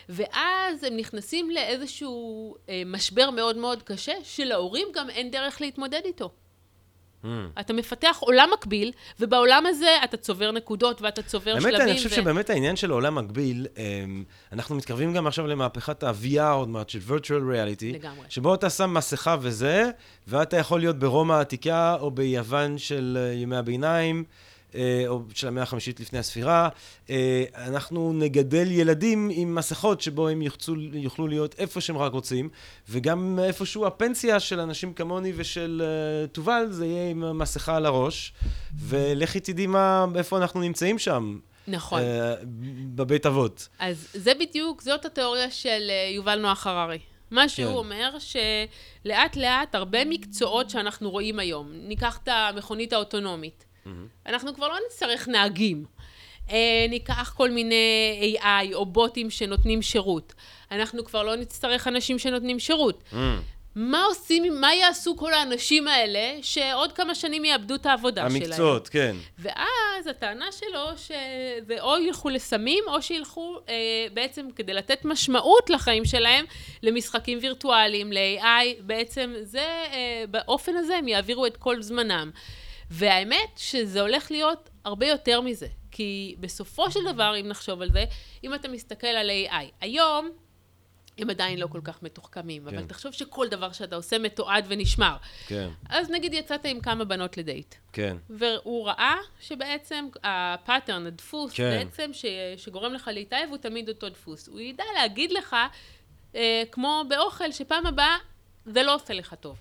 ואז הם נכנסים לאיזשהו אה, משבר מאוד מאוד קשה, שלהורים גם אין דרך להתמודד איתו. Mm. אתה מפתח עולם מקביל, ובעולם הזה אתה צובר נקודות ואתה צובר באמת, שלבים. באמת, אני חושב ו... שבאמת העניין של עולם מקביל, אמ, אנחנו מתקרבים גם עכשיו למהפכת ה-VR, עוד מעט של virtual reality. לגמרי. שבו אתה שם מסכה וזה, ואתה יכול להיות ברומא העתיקה, או ביוון של אה, ימי הביניים. אה, או של המאה החמישית לפני הספירה. אה, אנחנו נגדל ילדים עם מסכות שבו הם יוחצו, יוכלו להיות איפה שהם רק רוצים, וגם איפשהו הפנסיה של אנשים כמוני ושל אה, תובל, זה יהיה עם מסכה על הראש, ולכי תדעי מה, איפה אנחנו נמצאים שם. נכון. בבית אבות. אז זה בדיוק, זאת התיאוריה של יובל נוח הררי. מה שהוא כן. אומר, שלאט לאט הרבה מקצועות שאנחנו רואים היום, ניקח את המכונית האוטונומית. Mm-hmm. אנחנו כבר לא נצטרך נהגים. אה, ניקח כל מיני AI או בוטים שנותנים שירות. אנחנו כבר לא נצטרך אנשים שנותנים שירות. Mm. מה עושים, מה יעשו כל האנשים האלה שעוד כמה שנים יאבדו את העבודה המקצועות, שלהם? המקצועות, כן. ואז הטענה שלו שזה או ילכו לסמים, או שילכו אה, בעצם כדי לתת משמעות לחיים שלהם למשחקים וירטואליים, ל-AI, בעצם זה, אה, באופן הזה הם יעבירו את כל זמנם. והאמת שזה הולך להיות הרבה יותר מזה. כי בסופו של דבר, אם נחשוב על זה, אם אתה מסתכל על AI, היום הם עדיין לא כל כך מתוחכמים, כן. אבל תחשוב שכל דבר שאתה עושה מתועד ונשמר. כן. אז נגיד יצאת עם כמה בנות לדייט. כן. והוא ראה שבעצם הפאטרן, הדפוס, כן. בעצם ש, שגורם לך להתאהב, הוא תמיד אותו דפוס. הוא ידע להגיד לך, אה, כמו באוכל, שפעם הבאה זה לא עושה לך טוב.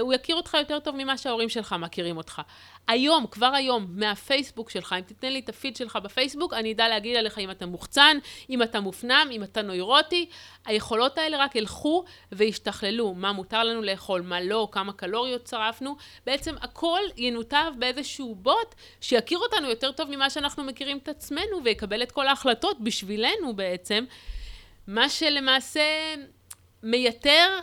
הוא יכיר אותך יותר טוב ממה שההורים שלך מכירים אותך. היום, כבר היום, מהפייסבוק שלך, אם תתן לי את הפיד שלך בפייסבוק, אני אדע להגיד עליך אם אתה מוחצן, אם אתה מופנם, אם אתה נוירוטי. היכולות האלה רק ילכו וישתכללו. מה מותר לנו לאכול, מה לא, כמה קלוריות צרפנו. בעצם הכל ינותב באיזשהו בוט שיכיר אותנו יותר טוב ממה שאנחנו מכירים את עצמנו ויקבל את כל ההחלטות בשבילנו בעצם. מה שלמעשה מייתר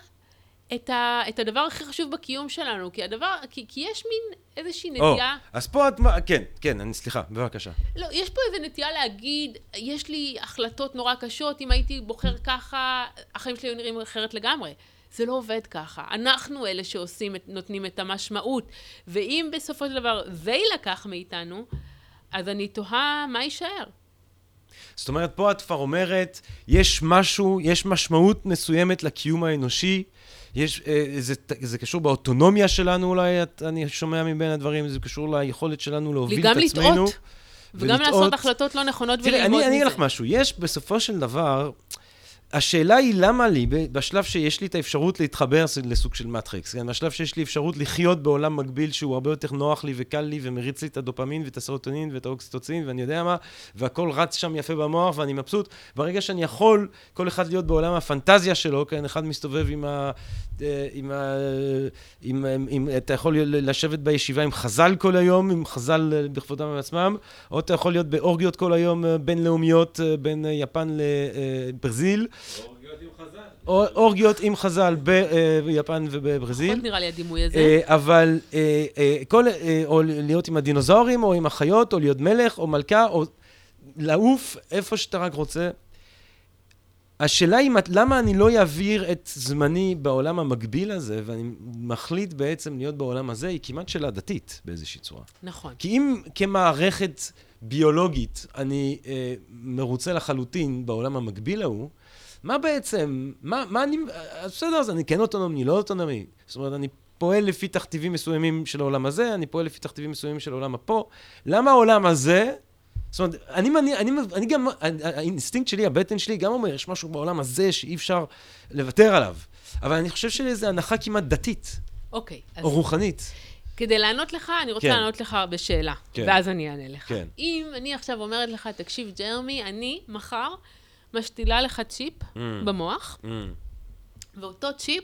את, ה, את הדבר הכי חשוב בקיום שלנו, כי הדבר, כי, כי יש מין איזושהי נטייה... Oh, אז פה את, כן, כן, אני, סליחה, בבקשה. לא, יש פה איזו נטייה להגיד, יש לי החלטות נורא קשות, אם הייתי בוחר ככה, החיים שלי היו נראים אחרת לגמרי. זה לא עובד ככה. אנחנו אלה שעושים, נותנים את המשמעות. ואם בסופו של דבר זה יילקח מאיתנו, אז אני תוהה מה יישאר. זאת אומרת, פה את כבר אומרת, יש משהו, יש משמעות מסוימת לקיום האנושי, יש, אה, זה, זה קשור באוטונומיה שלנו אולי, את, אני שומע מבין הדברים, זה קשור ליכולת שלנו להוביל את עצמנו. וגם לטעות. וגם לעשות החלטות לא נכונות וללמוד מזה. תראי, אני אגיד לך משהו, יש בסופו של דבר... השאלה היא למה לי, בשלב שיש לי את האפשרות להתחבר לסוג של מטריקס, כן? בשלב שיש לי אפשרות לחיות בעולם מקביל שהוא הרבה יותר נוח לי וקל לי ומריץ לי את הדופמין ואת הסרוטונין ואת האוקסיטוצין ואני יודע מה, והכל רץ שם יפה במוח ואני מבסוט. ברגע שאני יכול, כל אחד להיות בעולם הפנטזיה שלו, כן? אחד מסתובב עם ה... אה, עם ה... עם, עם, עם, אתה יכול לשבת בישיבה עם חז"ל כל היום, עם חז"ל אה, בכבודם ועצמם, או אתה יכול להיות באורגיות כל היום אה, בינלאומיות בין יפן לברזיל. אורגיות עם חז"ל ביפן ובברזיל. פחות נראה לי הדימוי הזה. אבל כל, או להיות עם הדינוזאורים, או עם החיות, או להיות מלך, או מלכה, או לעוף איפה שאתה רק רוצה. השאלה היא, למה אני לא אעביר את זמני בעולם המקביל הזה, ואני מחליט בעצם להיות בעולם הזה, היא כמעט שאלה דתית באיזושהי צורה. נכון. כי אם כמערכת ביולוגית אני אה, מרוצה לחלוטין בעולם המקביל ההוא, מה בעצם, מה, מה אני, אז בסדר, אז אני כן אוטונומי, לא אוטונומי. זאת אומרת, אני פועל לפי תכתיבים מסוימים של העולם הזה, אני פועל לפי תכתיבים מסוימים של העולם הפה. למה העולם הזה זאת אומרת, אני, אני, אני, אני גם, האינסטינקט שלי, הבטן שלי, גם אומר, יש משהו בעולם הזה שאי אפשר לוותר עליו. אבל אני חושב שזו הנחה כמעט דתית. אוקיי. או רוחנית. כדי לענות לך, אני רוצה כן. לענות לך בשאלה, כן. ואז אני אענה לך. כן. אם אני עכשיו אומרת לך, תקשיב, ג'רמי, אני מחר משתילה לך צ'יפ mm. במוח, mm. ואותו צ'יפ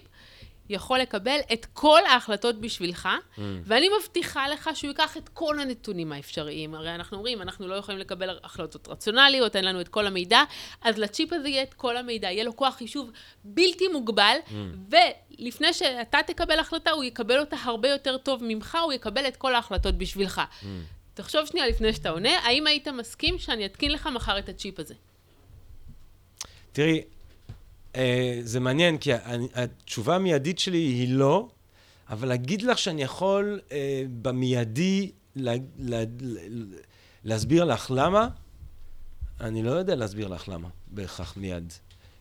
יכול לקבל את כל ההחלטות בשבילך, mm. ואני מבטיחה לך שהוא ייקח את כל הנתונים האפשריים. הרי אנחנו אומרים, אנחנו לא יכולים לקבל החלטות רציונליות, אין לנו את כל המידע, אז לצ'יפ הזה יהיה את כל המידע, יהיה לו כוח חישוב בלתי מוגבל, mm. ולפני שאתה תקבל החלטה, הוא יקבל אותה הרבה יותר טוב ממך, הוא יקבל את כל ההחלטות בשבילך. Mm. תחשוב שנייה לפני שאתה עונה, האם היית מסכים שאני אתקין לך מחר את הצ'יפ הזה? תראי, אה, זה מעניין, כי התשובה המיידית שלי היא לא, אבל להגיד לך שאני יכול אה, במיידי לה, לה, להסביר לך למה, אני לא יודע להסביר לך למה בהכרח מיד.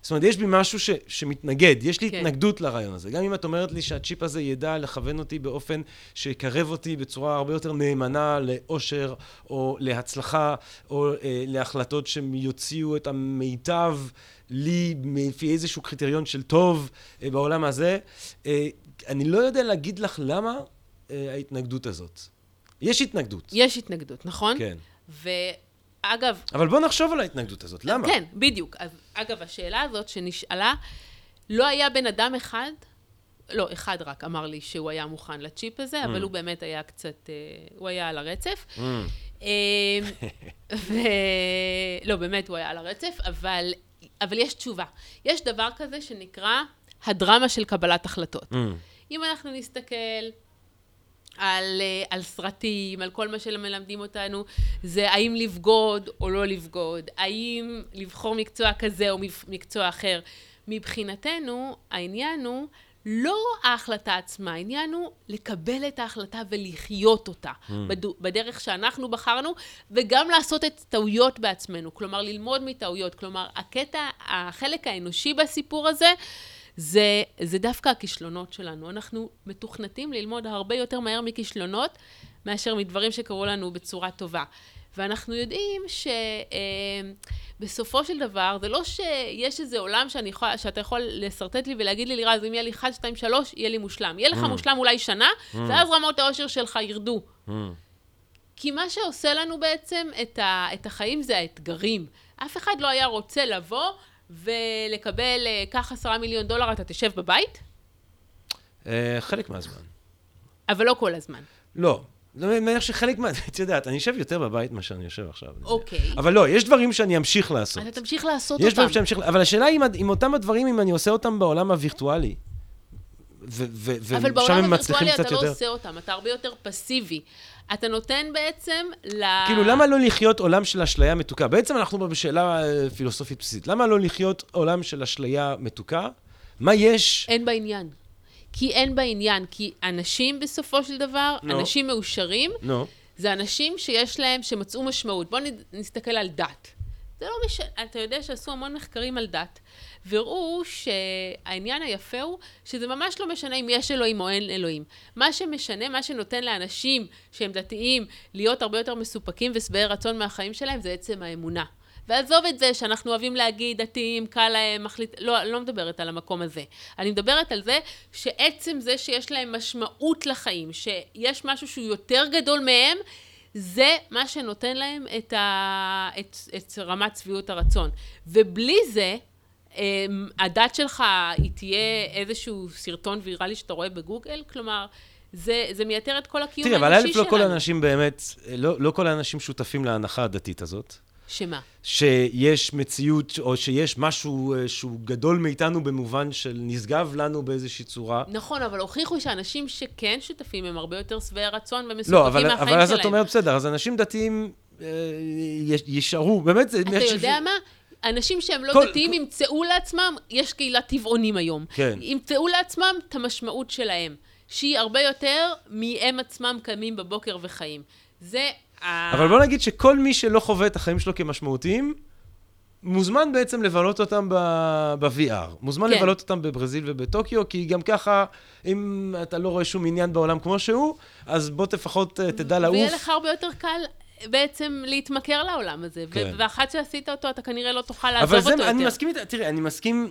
זאת אומרת, יש בי משהו ש, שמתנגד, יש לי כן. התנגדות לרעיון הזה. גם אם את אומרת לי שהצ'יפ הזה ידע לכוון אותי באופן שיקרב אותי בצורה הרבה יותר נאמנה לאושר, או להצלחה, או אה, להחלטות שיוציאו את המיטב לי לפי איזשהו קריטריון של טוב אה, בעולם הזה, אה, אני לא יודע להגיד לך למה אה, ההתנגדות הזאת. יש התנגדות. יש התנגדות, נכון? כן. ואגב... אבל בוא נחשוב על ההתנגדות הזאת, למה? כן, בדיוק. אז אגב, השאלה הזאת שנשאלה, לא היה בן אדם אחד, לא, אחד רק אמר לי שהוא היה מוכן לצ'יפ הזה, mm. אבל הוא באמת היה קצת, הוא היה על הרצף. Mm. ו... לא, באמת, הוא היה על הרצף, אבל אבל יש תשובה. יש דבר כזה שנקרא הדרמה של קבלת החלטות. Mm. אם אנחנו נסתכל על, אה, על סרטים, על כל מה שמלמדים אותנו, זה האם לבגוד או לא לבגוד, האם לבחור מקצוע כזה או מקצוע אחר. מבחינתנו, העניין הוא לא ההחלטה עצמה, העניין הוא לקבל את ההחלטה ולחיות אותה mm. בדרך שאנחנו בחרנו, וגם לעשות את טעויות בעצמנו, כלומר ללמוד מטעויות. כלומר, הקטע, החלק האנושי בסיפור הזה, זה, זה דווקא הכישלונות שלנו. אנחנו מתוכנתים ללמוד הרבה יותר מהר מכישלונות, מאשר מדברים שקרו לנו בצורה טובה. ואנחנו יודעים שבסופו של דבר, זה לא שיש איזה עולם שאני יכול, שאתה יכול לשרטט לי ולהגיד לי, לירז, אם יהיה לי 1, 2, 3, יהיה לי מושלם. יהיה לך mm. מושלם אולי שנה, mm. ואז רמות האושר שלך ירדו. Mm. כי מה שעושה לנו בעצם את, ה, את החיים זה האתגרים. אף אחד לא היה רוצה לבוא ולקבל, אה, קח עשרה מיליון דולר, אתה תשב בבית? אה, חלק מהזמן. אבל לא כל הזמן. לא. אני מניח שחלק מה... את יודעת, אני יושב יותר בבית מאשר אני יושב עכשיו. אוקיי. אבל לא, יש דברים שאני אמשיך לעשות. אתה תמשיך לעשות אותם. יש דברים שאני אמשיך... אבל השאלה היא אם אותם הדברים, אם אני עושה אותם בעולם הווירטואלי, ושם הם מצליחים קצת יותר... אבל בעולם הווירטואלי אתה לא עושה אותם, אתה הרבה יותר פסיבי. אתה נותן בעצם ל... כאילו, למה לא לחיות עולם של אשליה מתוקה? בעצם אנחנו בשאלה אה, פילוסופית בסיסית. למה לא לחיות עולם של אשליה מתוקה? מה יש? אין בעניין. כי אין בה עניין, כי אנשים בסופו של דבר, no. אנשים מאושרים, no. זה אנשים שיש להם, שמצאו משמעות. בואו נסתכל על דת. זה לא משנה, אתה יודע שעשו המון מחקרים על דת, והראו שהעניין היפה הוא שזה ממש לא משנה אם יש אלוהים או אין אלוהים. מה שמשנה, מה שנותן לאנשים שהם דתיים להיות הרבה יותר מסופקים ושבעי רצון מהחיים שלהם, זה עצם האמונה. ועזוב את זה שאנחנו אוהבים להגיד, דתיים, קל להם, מחליט... לא, אני לא מדברת על המקום הזה. אני מדברת על זה שעצם זה שיש להם משמעות לחיים, שיש משהו שהוא יותר גדול מהם, זה מה שנותן להם את, ה... את, את רמת שביעות הרצון. ובלי זה, אמ, הדת שלך היא תהיה איזשהו סרטון ויראלי שאתה רואה בגוגל, כלומר, זה, זה מייתר את כל הקיום האנושי שלנו. תראי, אבל א', לא כל האנשים באמת, לא, לא כל האנשים שותפים להנחה הדתית הזאת. שמה? שיש מציאות, או שיש משהו אה, שהוא גדול מאיתנו במובן של נשגב לנו באיזושהי צורה. נכון, אבל הוכיחו שאנשים שכן שותפים הם הרבה יותר שבעי רצון ומסופקים לא, אבל, מהחיים שלהם. אבל אז את אומרת, בסדר, אז אנשים דתיים אה, יישארו, באמת זה... אתה יודע ש... מה? אנשים שהם לא כל, דתיים כל... ימצאו לעצמם, יש קהילת טבעונים היום. כן. ימצאו לעצמם את המשמעות שלהם, שהיא הרבה יותר מהם עצמם קמים בבוקר וחיים. זה אבל בוא נגיד שכל מי שלא חווה את החיים שלו כמשמעותיים, מוזמן בעצם לבלות אותם ב-VR. מוזמן כן. לבלות אותם בברזיל ובטוקיו, כי גם ככה, אם אתה לא רואה שום עניין בעולם כמו שהוא, אז בוא לפחות אה, תדע לעוף. ויהיה לך הרבה יותר קל בעצם להתמכר לעולם הזה. כן. ואחת שעשית אותו, אתה כנראה לא תוכל לעזוב אותו יותר. אבל זה, אני מסכים איתה, תראי, אני מסכים...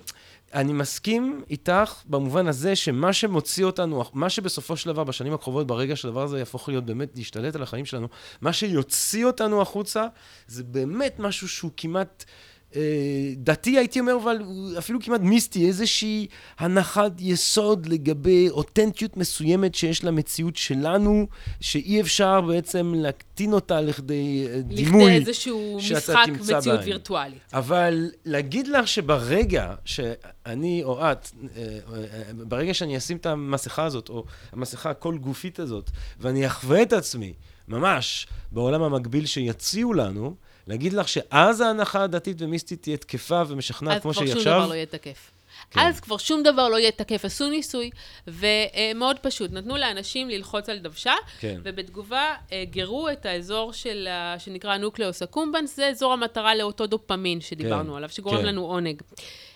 אני מסכים איתך במובן הזה שמה שמוציא אותנו, מה שבסופו של דבר, בשנים הקרובות, ברגע שהדבר הזה יהפוך להיות באמת להשתלט על החיים שלנו, מה שיוציא אותנו החוצה, זה באמת משהו שהוא כמעט... אה, דתי הייתי אומר, אבל אפילו כמעט מיסטי, איזושהי הנחת יסוד לגבי אותנטיות מסוימת שיש למציאות שלנו, שאי אפשר בעצם להקטין אותה לכדי אה, דימוי לכדי איזשהו משחק מציאות וירטואלית. אבל להגיד לך שברגע שאני או את, אה, ברגע שאני אשים את המסכה הזאת, או המסכה הכל גופית הזאת, ואני אחווה את עצמי, ממש, בעולם המקביל שיציעו לנו, להגיד לך שאז ההנחה הדתית ומיסטית תהיה תקפה ומשכנעת כמו שהיא עכשיו? אז כבר שום דבר לא יהיה תקף. כן. אז כבר שום דבר לא יהיה תקף. עשו ניסוי, ומאוד פשוט. נתנו לאנשים ללחוץ על דוושה, כן. ובתגובה אה, גירו את האזור של, שנקרא nucleus accumbens, זה אזור המטרה לאותו דופמין שדיברנו כן. עליו, שגורם כן. לנו עונג.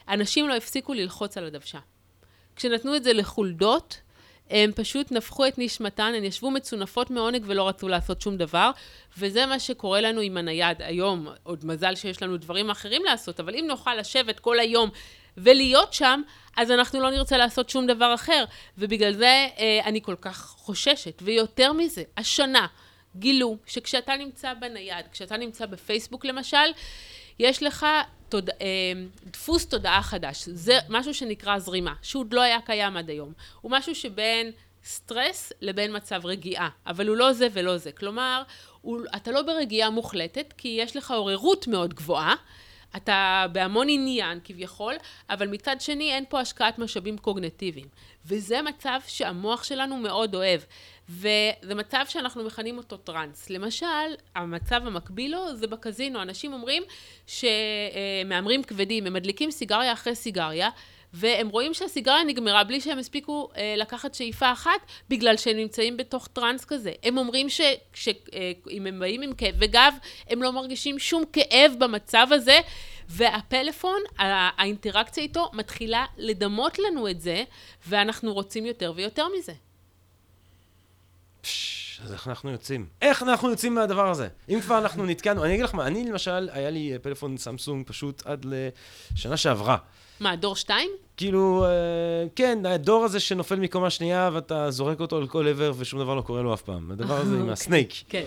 אנשים לא הפסיקו ללחוץ על הדוושה. כשנתנו את זה לחולדות, הם פשוט נפחו את נשמתן, הן ישבו מצונפות מעונג ולא רצו לעשות שום דבר, וזה מה שקורה לנו עם הנייד היום. עוד מזל שיש לנו דברים אחרים לעשות, אבל אם נוכל לשבת כל היום ולהיות שם, אז אנחנו לא נרצה לעשות שום דבר אחר. ובגלל זה אה, אני כל כך חוששת. ויותר מזה, השנה גילו שכשאתה נמצא בנייד, כשאתה נמצא בפייסבוק למשל, יש לך תוד... אה, דפוס תודעה חדש. זה משהו שנקרא זרימה, שעוד לא היה קיים עד היום. הוא משהו שבין סטרס לבין מצב רגיעה, אבל הוא לא זה ולא זה. כלומר, הוא... אתה לא ברגיעה מוחלטת, כי יש לך עוררות מאוד גבוהה. אתה בהמון עניין כביכול, אבל מצד שני אין פה השקעת משאבים קוגנטיביים. וזה מצב שהמוח שלנו מאוד אוהב. וזה מצב שאנחנו מכנים אותו טראנס. למשל, המצב המקביל לו זה בקזינו. אנשים אומרים שמהמרים כבדים, הם מדליקים סיגריה אחרי סיגריה, והם רואים שהסיגריה נגמרה בלי שהם הספיקו אה, לקחת שאיפה אחת, בגלל שהם נמצאים בתוך טראנס כזה. הם אומרים שאם אה, הם באים עם כאב וגב, הם לא מרגישים שום כאב במצב הזה, והפלאפון, האינטראקציה איתו מתחילה לדמות לנו את זה, ואנחנו רוצים יותר ויותר מזה. אז איך אנחנו יוצאים? איך אנחנו יוצאים מהדבר הזה? אם כבר אנחנו נתקענו, אני אגיד לך מה, אני למשל, היה לי פלאפון סמסונג פשוט עד לשנה שעברה. מה, דור שתיים? כאילו, אה, כן, הדור הזה שנופל מקומה שנייה ואתה זורק אותו על כל עבר ושום דבר לא קורה לו אף פעם. הדבר הזה עם אוקיי. הסנייק. כן.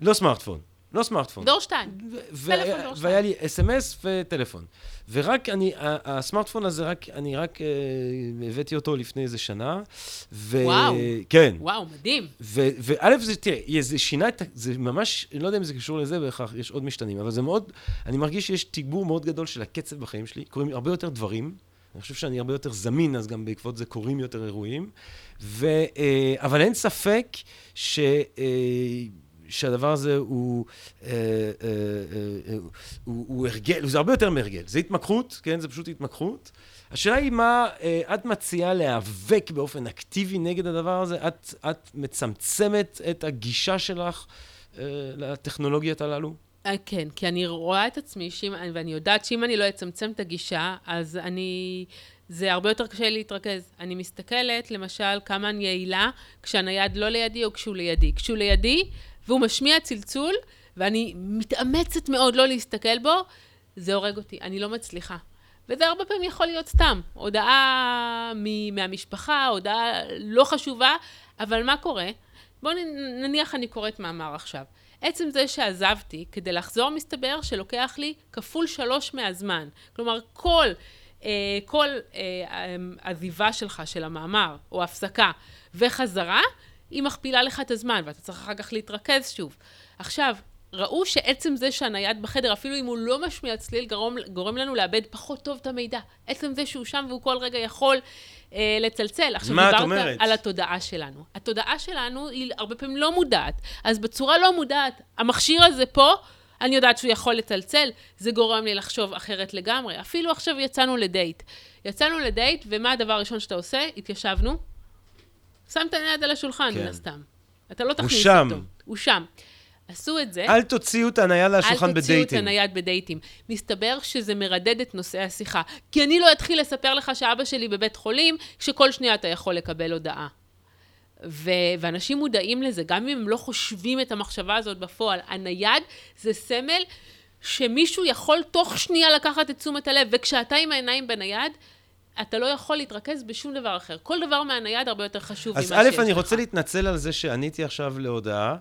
לא סמארטפון. לא סמארטפון. דור שתיים. פלאפון דור שתיים. והיה לי אס.אם.אס וטלפון. ורק אני, הסמארטפון הזה, רק, אני רק uh, הבאתי אותו לפני איזה שנה. ו... וואו. כן. וואו, מדהים. וא', זה, תראה, זה שינה את, זה ממש, אני לא יודע אם זה קשור לזה בהכרח, יש עוד משתנים, אבל זה מאוד, אני מרגיש שיש תגבור מאוד גדול של הקצב בחיים שלי, קורים הרבה יותר דברים. אני חושב שאני הרבה יותר זמין, אז גם בעקבות זה קורים יותר אירועים. ו, uh, אבל אין ספק ש... Uh, שהדבר הזה הוא, אה, אה, אה, הוא, הוא הרגל, זה הרבה יותר מהרגל, זה התמכרות, כן? זה פשוט התמכרות. השאלה היא מה את מציעה להיאבק באופן אקטיבי נגד הדבר הזה? את, את מצמצמת את הגישה שלך לטכנולוגיות הללו? כן, כי אני רואה את עצמי, שאם, ואני יודעת שאם אני לא אצמצם את הגישה, אז אני... זה הרבה יותר קשה להתרכז. אני מסתכלת, למשל, כמה אני יעילה כשהנייד לא לידי או כשהוא לידי. כשהוא לידי, והוא משמיע צלצול, ואני מתאמצת מאוד לא להסתכל בו, זה הורג אותי, אני לא מצליחה. וזה הרבה פעמים יכול להיות סתם, הודעה מ- מהמשפחה, הודעה לא חשובה, אבל מה קורה? בואו נניח אני קוראת מאמר עכשיו. עצם זה שעזבתי, כדי לחזור מסתבר שלוקח לי כפול שלוש מהזמן. כלומר, כל, אה, כל אה, עזיבה שלך של המאמר, או הפסקה, וחזרה, היא מכפילה לך את הזמן, ואתה צריך אחר כך להתרכז שוב. עכשיו, ראו שעצם זה שהנייד בחדר, אפילו אם הוא לא משמיע צליל, גורם, גורם לנו לאבד פחות טוב את המידע. עצם זה שהוא שם והוא כל רגע יכול אה, לצלצל. עכשיו, מה את אומרת? על התודעה שלנו. התודעה שלנו היא הרבה פעמים לא מודעת. אז בצורה לא מודעת, המכשיר הזה פה, אני יודעת שהוא יכול לצלצל, זה גורם לי לחשוב אחרת לגמרי. אפילו עכשיו יצאנו לדייט. יצאנו לדייט, ומה הדבר הראשון שאתה עושה? התיישבנו, שמת היד על השולחן, מן כן. הסתם. אתה לא תכניס אותו. הוא שם. הוא שם. עשו את זה. אל תוציאו את הנייד לשולחן בדייטים. אל תוציאו את הנייד בדייטים. מסתבר שזה מרדד את נושאי השיחה. כי אני לא אתחיל לספר לך שאבא שלי בבית חולים, שכל שנייה אתה יכול לקבל הודעה. ו- ואנשים מודעים לזה, גם אם הם לא חושבים את המחשבה הזאת בפועל. הנייד זה סמל שמישהו יכול תוך שנייה לקחת את תשומת הלב, וכשאתה עם העיניים בנייד, אתה לא יכול להתרכז בשום דבר אחר. כל דבר מהנייד הרבה יותר חשוב ממה שיש לך. אז א', אני רוצה להתנצל על זה שעניתי עכשיו להודעה.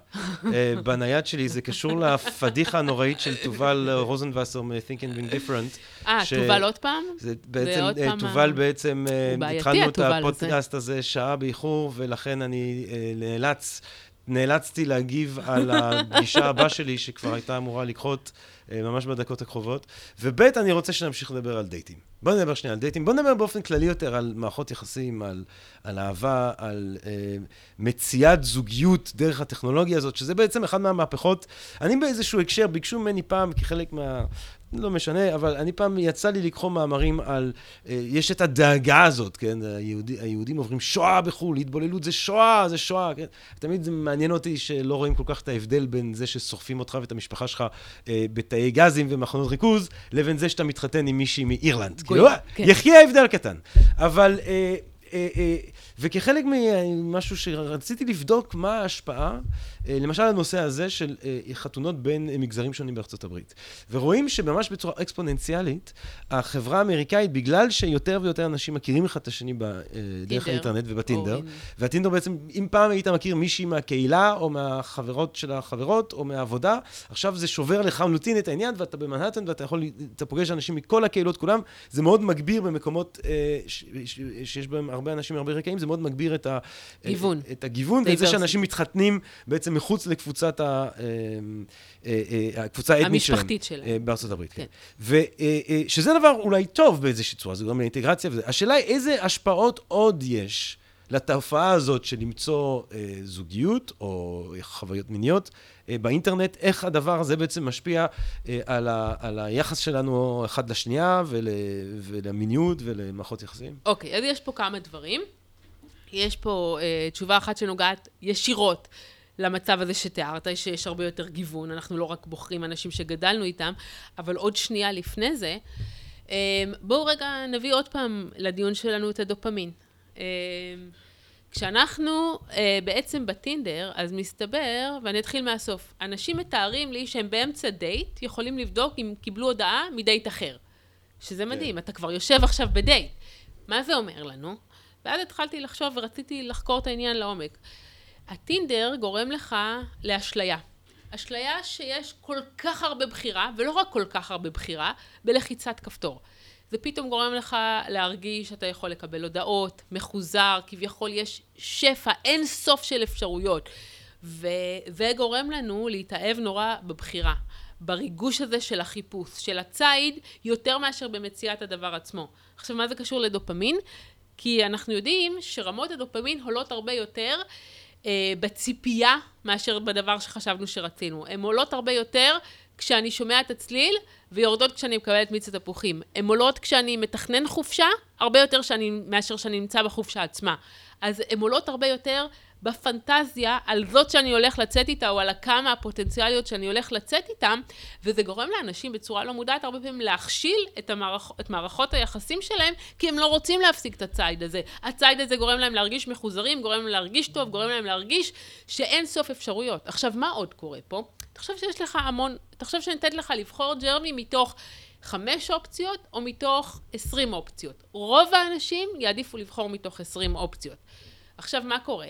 אה, בנייד שלי, זה קשור לפדיחה הנוראית של תובל רוזנבסר מ-Think and Being Different. אה, תובל עוד פעם? זה בעצם, אה, תובל בעצם, אה, התחלנו את הפודקאסט הזה שעה באיחור, ולכן אני נאלץ, נאלצתי להגיב על הפגישה הבאה שלי, שכבר הייתה אמורה לקחות ממש בדקות הקרובות. וב', אני רוצה שנמשיך לדבר על דייטים. בוא נדבר שנייה על דייטים. בוא נדבר באופן כללי יותר על מערכות יחסים, על, על אהבה, על אה, מציאת זוגיות דרך הטכנולוגיה הזאת, שזה בעצם אחת מהמהפכות. אני באיזשהו הקשר, ביקשו ממני פעם, כחלק מה... לא משנה, אבל אני פעם יצא לי לקרוא מאמרים על, אה, יש את הדאגה הזאת, כן? היהודי, היהודים עוברים שואה בחו"ל, התבוללות זה שואה, זה שואה, כן? תמיד זה מעניין אותי שלא רואים כל כך את ההבדל בין זה שסוחפים אותך ואת המשפחה שלך אה, בתאי גזים ומחנות ריכוז, לבין זה שאתה מתחתן עם מישהי מאירלנד. כאילו, כן. יחיה ההבדל קטן. אבל... אה, אה, אה, וכחלק ממשהו שרציתי לבדוק מה ההשפעה, אה, למשל הנושא הזה של חתונות בין מגזרים שונים בארצות הברית. ורואים שממש בצורה אקספוננציאלית, החברה האמריקאית, בגלל שיותר ויותר אנשים מכירים אחד את השני דרך האינטרנט ובטינדר, והטינדר בעצם, אם פעם היית מכיר מישהי מהקהילה, או מהחברות של החברות, או מהעבודה, עכשיו זה שובר לחלוטין את העניין, ואתה במנהטן, ואתה יכול, אתה פוגש אנשים מכל הקהילות כולם, זה מאוד מגביר במקומות שיש בהם הרבה אנשים מהרבה רקעים, זה מאוד מגביר את, ה, גיוון. את הגיוון, ואת זה שאנשים מתחתנים בעצם מחוץ לקבוצת ה... אה, אה, אה, הקבוצה האתנית שלהם. המשפחתית שלהם. בארצות הברית, כן. כן. ושזה דבר אולי טוב באיזושהי צורה, זה גם לאינטגרציה וזה. השאלה היא איזה השפעות עוד יש לתופעה הזאת של למצוא זוגיות או חוויות מיניות באינטרנט, איך הדבר הזה בעצם משפיע על, ה, על היחס שלנו אחד לשנייה ול, ולמיניות ולמערכות יחסים? אוקיי, okay, אז יש פה כמה דברים. יש פה אה, תשובה אחת שנוגעת ישירות למצב הזה שתיארת, שיש הרבה יותר גיוון, אנחנו לא רק בוחרים אנשים שגדלנו איתם, אבל עוד שנייה לפני זה, אה, בואו רגע נביא עוד פעם לדיון שלנו את הדופמין. אה, כשאנחנו אה, בעצם בטינדר, אז מסתבר, ואני אתחיל מהסוף, אנשים מתארים לי שהם באמצע דייט יכולים לבדוק אם קיבלו הודעה מדייט אחר. שזה כן. מדהים, yeah. אתה כבר יושב עכשיו בדייט. מה זה אומר לנו? ואז התחלתי לחשוב ורציתי לחקור את העניין לעומק. הטינדר גורם לך לאשליה. אשליה שיש כל כך הרבה בחירה, ולא רק כל כך הרבה בחירה, בלחיצת כפתור. זה פתאום גורם לך להרגיש שאתה יכול לקבל הודעות, מחוזר, כביכול יש שפע, אין סוף של אפשרויות. וזה גורם לנו להתאהב נורא בבחירה, בריגוש הזה של החיפוש, של הציד, יותר מאשר במציאת הדבר עצמו. עכשיו, מה זה קשור לדופמין? כי אנחנו יודעים שרמות הדופמין עולות הרבה יותר בציפייה מאשר בדבר שחשבנו שרצינו. הן עולות הרבה יותר כשאני שומע את הצליל, ויורדות כשאני מקבלת מיץ התפוחים. הן עולות כשאני מתכנן חופשה, הרבה יותר שאני, מאשר שאני נמצא בחופשה עצמה. אז הן עולות הרבה יותר בפנטזיה על זאת שאני הולך לצאת איתה, או על הכמה הפוטנציאליות שאני הולך לצאת איתם, וזה גורם לאנשים בצורה לא מודעת הרבה פעמים להכשיל את, המערכ... את מערכות היחסים שלהם, כי הם לא רוצים להפסיק את הציד הזה. הציד הזה גורם להם להרגיש מחוזרים, גורם להם להרגיש טוב, גורם להם להרגיש שאין סוף אפשרויות. עכשיו, מה עוד קורה פה? תחשוב שיש לך המון, תחשוב שאני נותנת לך לבחור ג'רמי מתוך חמש אופציות או מתוך עשרים אופציות. רוב האנשים יעדיפו לבחור מתוך עשרים אופציות. עכשיו, מה קורה?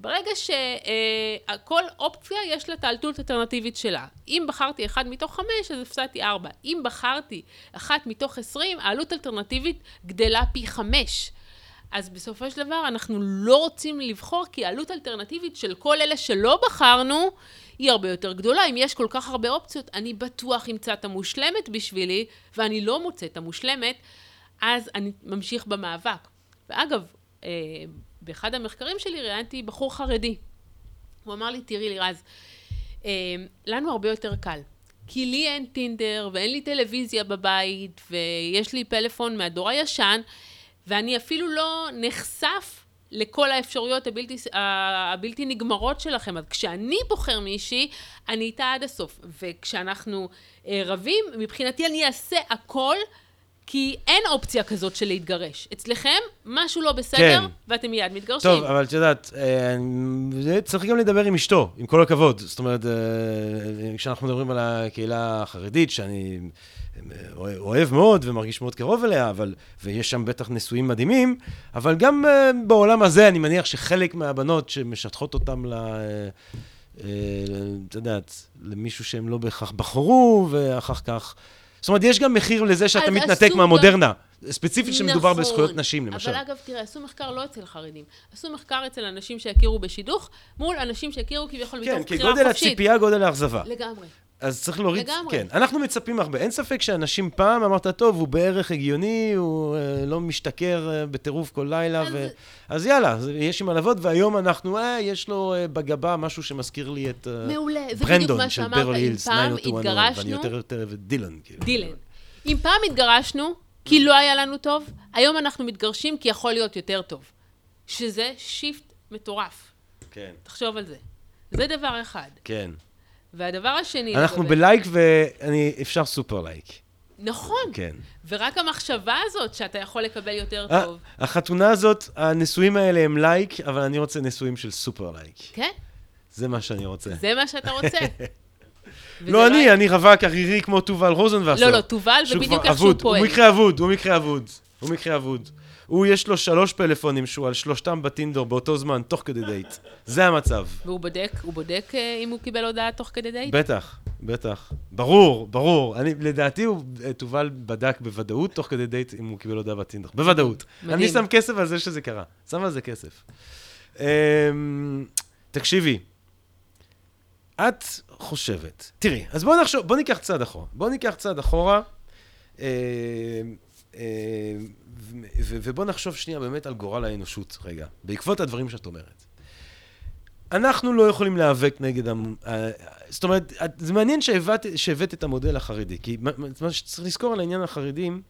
ברגע שכל אה, אופציה יש לה את האלטות האלטרנטיבית שלה. אם בחרתי אחד מתוך חמש, אז הפסדתי ארבע. אם בחרתי אחת מתוך עשרים, העלות האלטרנטיבית גדלה פי חמש. אז בסופו של דבר אנחנו לא רוצים לבחור, כי העלות האלטרנטיבית של כל אלה שלא בחרנו, היא הרבה יותר גדולה. אם יש כל כך הרבה אופציות, אני בטוח אמצא את המושלמת בשבילי, ואני לא מוצא את המושלמת, אז אני ממשיך במאבק. ואגב, אה, באחד המחקרים שלי ראיינתי בחור חרדי. הוא אמר לי, תראי לירז, אה, לנו הרבה יותר קל. כי לי אין טינדר, ואין לי טלוויזיה בבית, ויש לי פלאפון מהדור הישן, ואני אפילו לא נחשף לכל האפשרויות הבלתי, הבלתי נגמרות שלכם. אז כשאני בוחר מישהי, אני איתה עד הסוף. וכשאנחנו אה, רבים, מבחינתי אני אעשה הכל כי אין אופציה כזאת של להתגרש. אצלכם, משהו לא בסדר, כן. ואתם מיד מתגרשים. טוב, אבל את יודעת, אה, צריך גם לדבר עם אשתו, עם כל הכבוד. זאת אומרת, אה, כשאנחנו מדברים על הקהילה החרדית, שאני אה, אוהב מאוד ומרגיש מאוד קרוב אליה, אבל, ויש שם בטח נישואים מדהימים, אבל גם בעולם הזה, אני מניח שחלק מהבנות שמשטחות אותם ל... את יודעת, למישהו שהם לא בהכרח בחרו, ואחר כך... זאת אומרת, יש גם מחיר לזה שאתה מתנתק מהמודרנה. ספציפית שמדובר נכון, בזכויות נשים, למשל. אבל אגב, תראה, עשו מחקר לא אצל חרדים. עשו מחקר אצל אנשים שהכירו בשידוך, מול אנשים שהכירו כביכול מתוך בחירה חופשית. כן, כי גודל הציפייה, גודל האכזבה. לגמרי. אז צריך להוריד, לגמרי. כן. אנחנו מצפים הרבה. אין ספק שאנשים פעם, אמרת, טוב, הוא בערך הגיוני, הוא אה, לא משתכר אה, בטירוף כל לילה, אז... ו... אז יאללה, יש עם לעבוד, והיום אנחנו, אה, יש לו אה, בגבה משהו שמזכיר לי את אה, מעולה, מה שאמרת, אם פעם התגרשנו... ואני יותר יותר אוהב את דילן, כאילו. דילן. אם פעם התגרשנו, כי לא היה לנו טוב, היום אנחנו מתגרשים כי יכול להיות יותר טוב. שזה shift מטורף. כן. תחשוב על זה. זה דבר אחד. כן. והדבר השני... אנחנו לגבי... בלייק ואפשר super like. נכון. כן. ורק המחשבה הזאת שאתה יכול לקבל יותר אה, טוב. החתונה הזאת, הנישואים האלה הם לייק, אבל אני רוצה נישואים של super like. כן. זה מה שאני רוצה. זה מה שאתה רוצה. לא אני, לא... אני רווק ערירי כמו תובל רוזנבסר. לא, לא, תובל זה בדיוק איך שהוא פועל. הוא מקרה אבוד, הוא מקרה אבוד. הוא מקרה אבוד. הוא, יש לו שלוש פלאפונים שהוא על שלושתם בטינדר באותו זמן, תוך כדי דייט. זה המצב. והוא בודק, הוא בודק אה, אם הוא קיבל הודעה תוך כדי דייט? בטח, בטח. ברור, ברור. אני, לדעתי, הוא, אה, תובל בדק בוודאות תוך כדי דייט אם הוא קיבל הודעה בטינדר. בוודאות. מדהים. אני שם כסף על זה שזה קרה. שם על זה כסף. אמ, תקשיבי, את חושבת, תראי, אז בואו נחשוב, בואו ניקח צעד אחורה. בואו ניקח צעד אחורה. אמ, ובוא נחשוב שנייה באמת על גורל האנושות רגע, בעקבות הדברים שאת אומרת. אנחנו לא יכולים להיאבק נגד... המ... זאת אומרת, זה מעניין שהבאת, שהבאת את המודל החרדי, כי מה שצריך לזכור על העניין החרדים,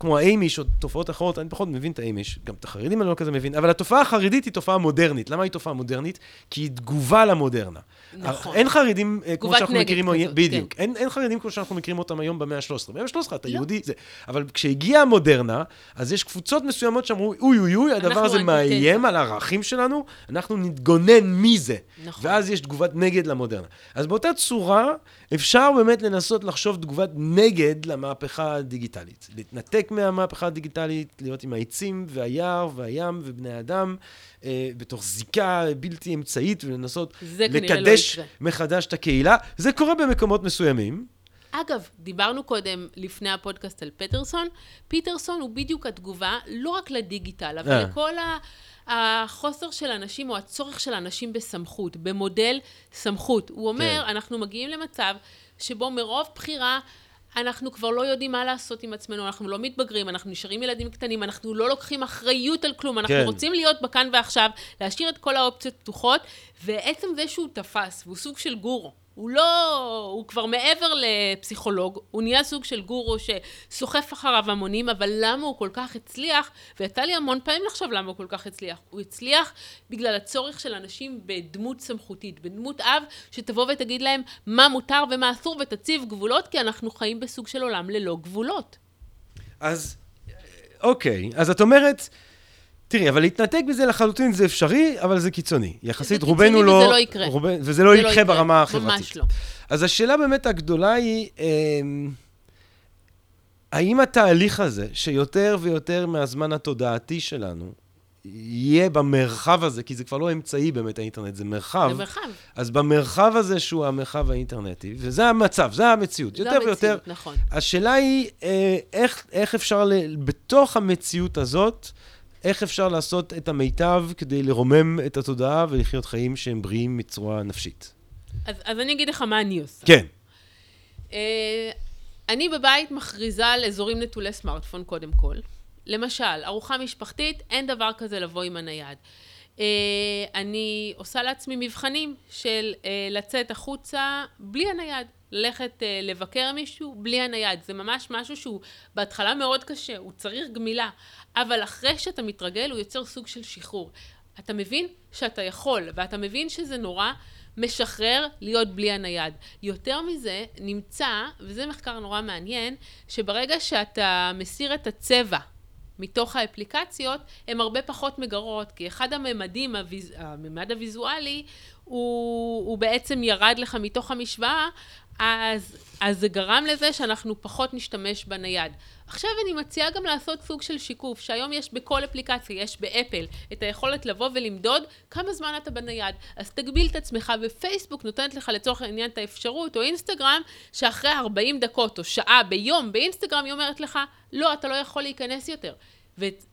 כמו האימיש או תופעות אחרות, אני פחות מבין את האימיש, גם את החרדים אני לא כזה מבין, אבל התופעה החרדית היא תופעה מודרנית. למה היא תופעה מודרנית? כי היא תגובה למודרנה. נכון. אין חרדים אה, כמו שאנחנו מכירים, כזאת, בדיוק. כן. אין, אין חרדים כמו שאנחנו מכירים אותם היום במאה ה-13. במאה ה-13 אתה לא. יהודי, זה... אבל כשהגיעה המודרנה, אז יש קבוצות מסוימות שאמרו, אוי אוי אוי, הדבר הזה מאיים על הערכים שלנו, אנחנו נתגונן מזה. נכון. ואז יש תגובת נגד למודרנה. אז באותה צורה, אפשר באמת לנסות לחשוב תגובת נגד למהפכה הדיגיטלית. להתנתק מהמהפכה הדיגיטלית, להיות עם העצים והיער והים ובני אדם, אה, בתוך זיקה בלתי אמצעית, ולנסות לא לקדש לא מחדש את הקהילה. זה קורה במקומות מסוימים. אגב, דיברנו קודם, לפני הפודקאסט על פטרסון. פיטרסון הוא בדיוק התגובה, לא רק לדיגיטל, אבל אה. לכל ה... החוסר של אנשים או הצורך של אנשים בסמכות, במודל סמכות. הוא אומר, כן. אנחנו מגיעים למצב שבו מרוב בחירה אנחנו כבר לא יודעים מה לעשות עם עצמנו, אנחנו לא מתבגרים, אנחנו נשארים ילדים קטנים, אנחנו לא לוקחים אחריות על כלום, אנחנו כן. רוצים להיות בכאן ועכשיו, להשאיר את כל האופציות פתוחות, ועצם זה שהוא תפס, והוא סוג של גורו. הוא לא, הוא כבר מעבר לפסיכולוג, הוא נהיה סוג של גורו שסוחף אחריו המונים, אבל למה הוא כל כך הצליח? ויצא לי המון פעמים לחשוב למה הוא כל כך הצליח. הוא הצליח בגלל הצורך של אנשים בדמות סמכותית, בדמות אב שתבוא ותגיד להם מה מותר ומה אסור ותציב גבולות, כי אנחנו חיים בסוג של עולם ללא גבולות. אז, אוקיי, אז את אומרת... תראי, אבל להתנתק בזה לחלוטין זה אפשרי, אבל זה קיצוני. יחסית, זה רובנו לא... וזה לא יקרה. רוב... וזה לא, לא יקרה, יקרה ברמה החברתית. ממש לא. אז השאלה באמת הגדולה היא, אה, האם התהליך הזה, שיותר ויותר מהזמן התודעתי שלנו, יהיה במרחב הזה, כי זה כבר לא אמצעי באמת האינטרנט, זה מרחב. זה מרחב. אז במרחב הזה שהוא המרחב האינטרנטי, וזה המצב, זה המציאות. זה יותר המציאות, ויותר. נכון. השאלה היא, אה, איך, איך אפשר, ל... בתוך המציאות הזאת, איך אפשר לעשות את המיטב כדי לרומם את התודעה ולחיות חיים שהם בריאים מצורה נפשית. אז, אז אני אגיד לך מה אני עושה. כן. Uh, אני בבית מכריזה על אזורים נטולי סמארטפון קודם כל. למשל, ארוחה משפחתית, אין דבר כזה לבוא עם הנייד. Uh, אני עושה לעצמי מבחנים של uh, לצאת החוצה בלי הנייד. ללכת uh, לבקר מישהו בלי הנייד. זה ממש משהו שהוא בהתחלה מאוד קשה, הוא צריך גמילה, אבל אחרי שאתה מתרגל הוא יוצר סוג של שחרור. אתה מבין שאתה יכול, ואתה מבין שזה נורא משחרר להיות בלי הנייד. יותר מזה, נמצא, וזה מחקר נורא מעניין, שברגע שאתה מסיר את הצבע מתוך האפליקציות, הן הרבה פחות מגרות, כי אחד הממדים, הוויז... הממד הוויזואלי, הוא, הוא בעצם ירד לך מתוך המשוואה, אז, אז זה גרם לזה שאנחנו פחות נשתמש בנייד. עכשיו אני מציעה גם לעשות סוג של שיקוף, שהיום יש בכל אפליקציה, יש באפל, את היכולת לבוא ולמדוד כמה זמן אתה בנייד. אז תגביל את עצמך, ופייסבוק נותנת לך לצורך העניין את האפשרות, או אינסטגרם, שאחרי 40 דקות או שעה ביום באינסטגרם, היא אומרת לך, לא, אתה לא יכול להיכנס יותר.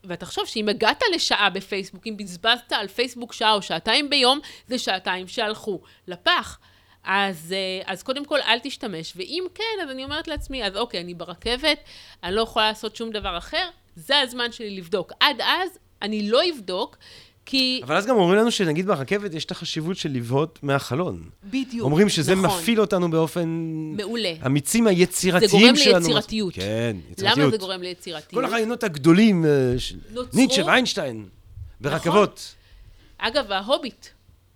ותחשוב שאם הגעת לשעה בפייסבוק, אם בזבזת על פייסבוק שעה או שעתיים ביום, זה שעתיים שהלכו לפח. אז, אה, אז קודם כל אל תשתמש, ואם כן, אז אני אומרת לעצמי, אז אוקיי, אני ברכבת, אני לא יכולה לעשות שום דבר אחר, זה הזמן שלי לבדוק. עד אז אני לא אבדוק, כי... אבל אז גם אומרים לנו שנגיד ברכבת יש את החשיבות של לבהות מהחלון. בדיוק, אומרים שזה נכון. מפעיל אותנו באופן... מעולה. המיצים היצירתיים שלנו. זה גורם ליצירתיות. כן, יצירתיות. למה זה גורם ליצירתיות? כל הרעיונות הגדולים, אה, נוצרו... ניטשה ואיינשטיין, ברכבות. נכון. אגב, ההוביט,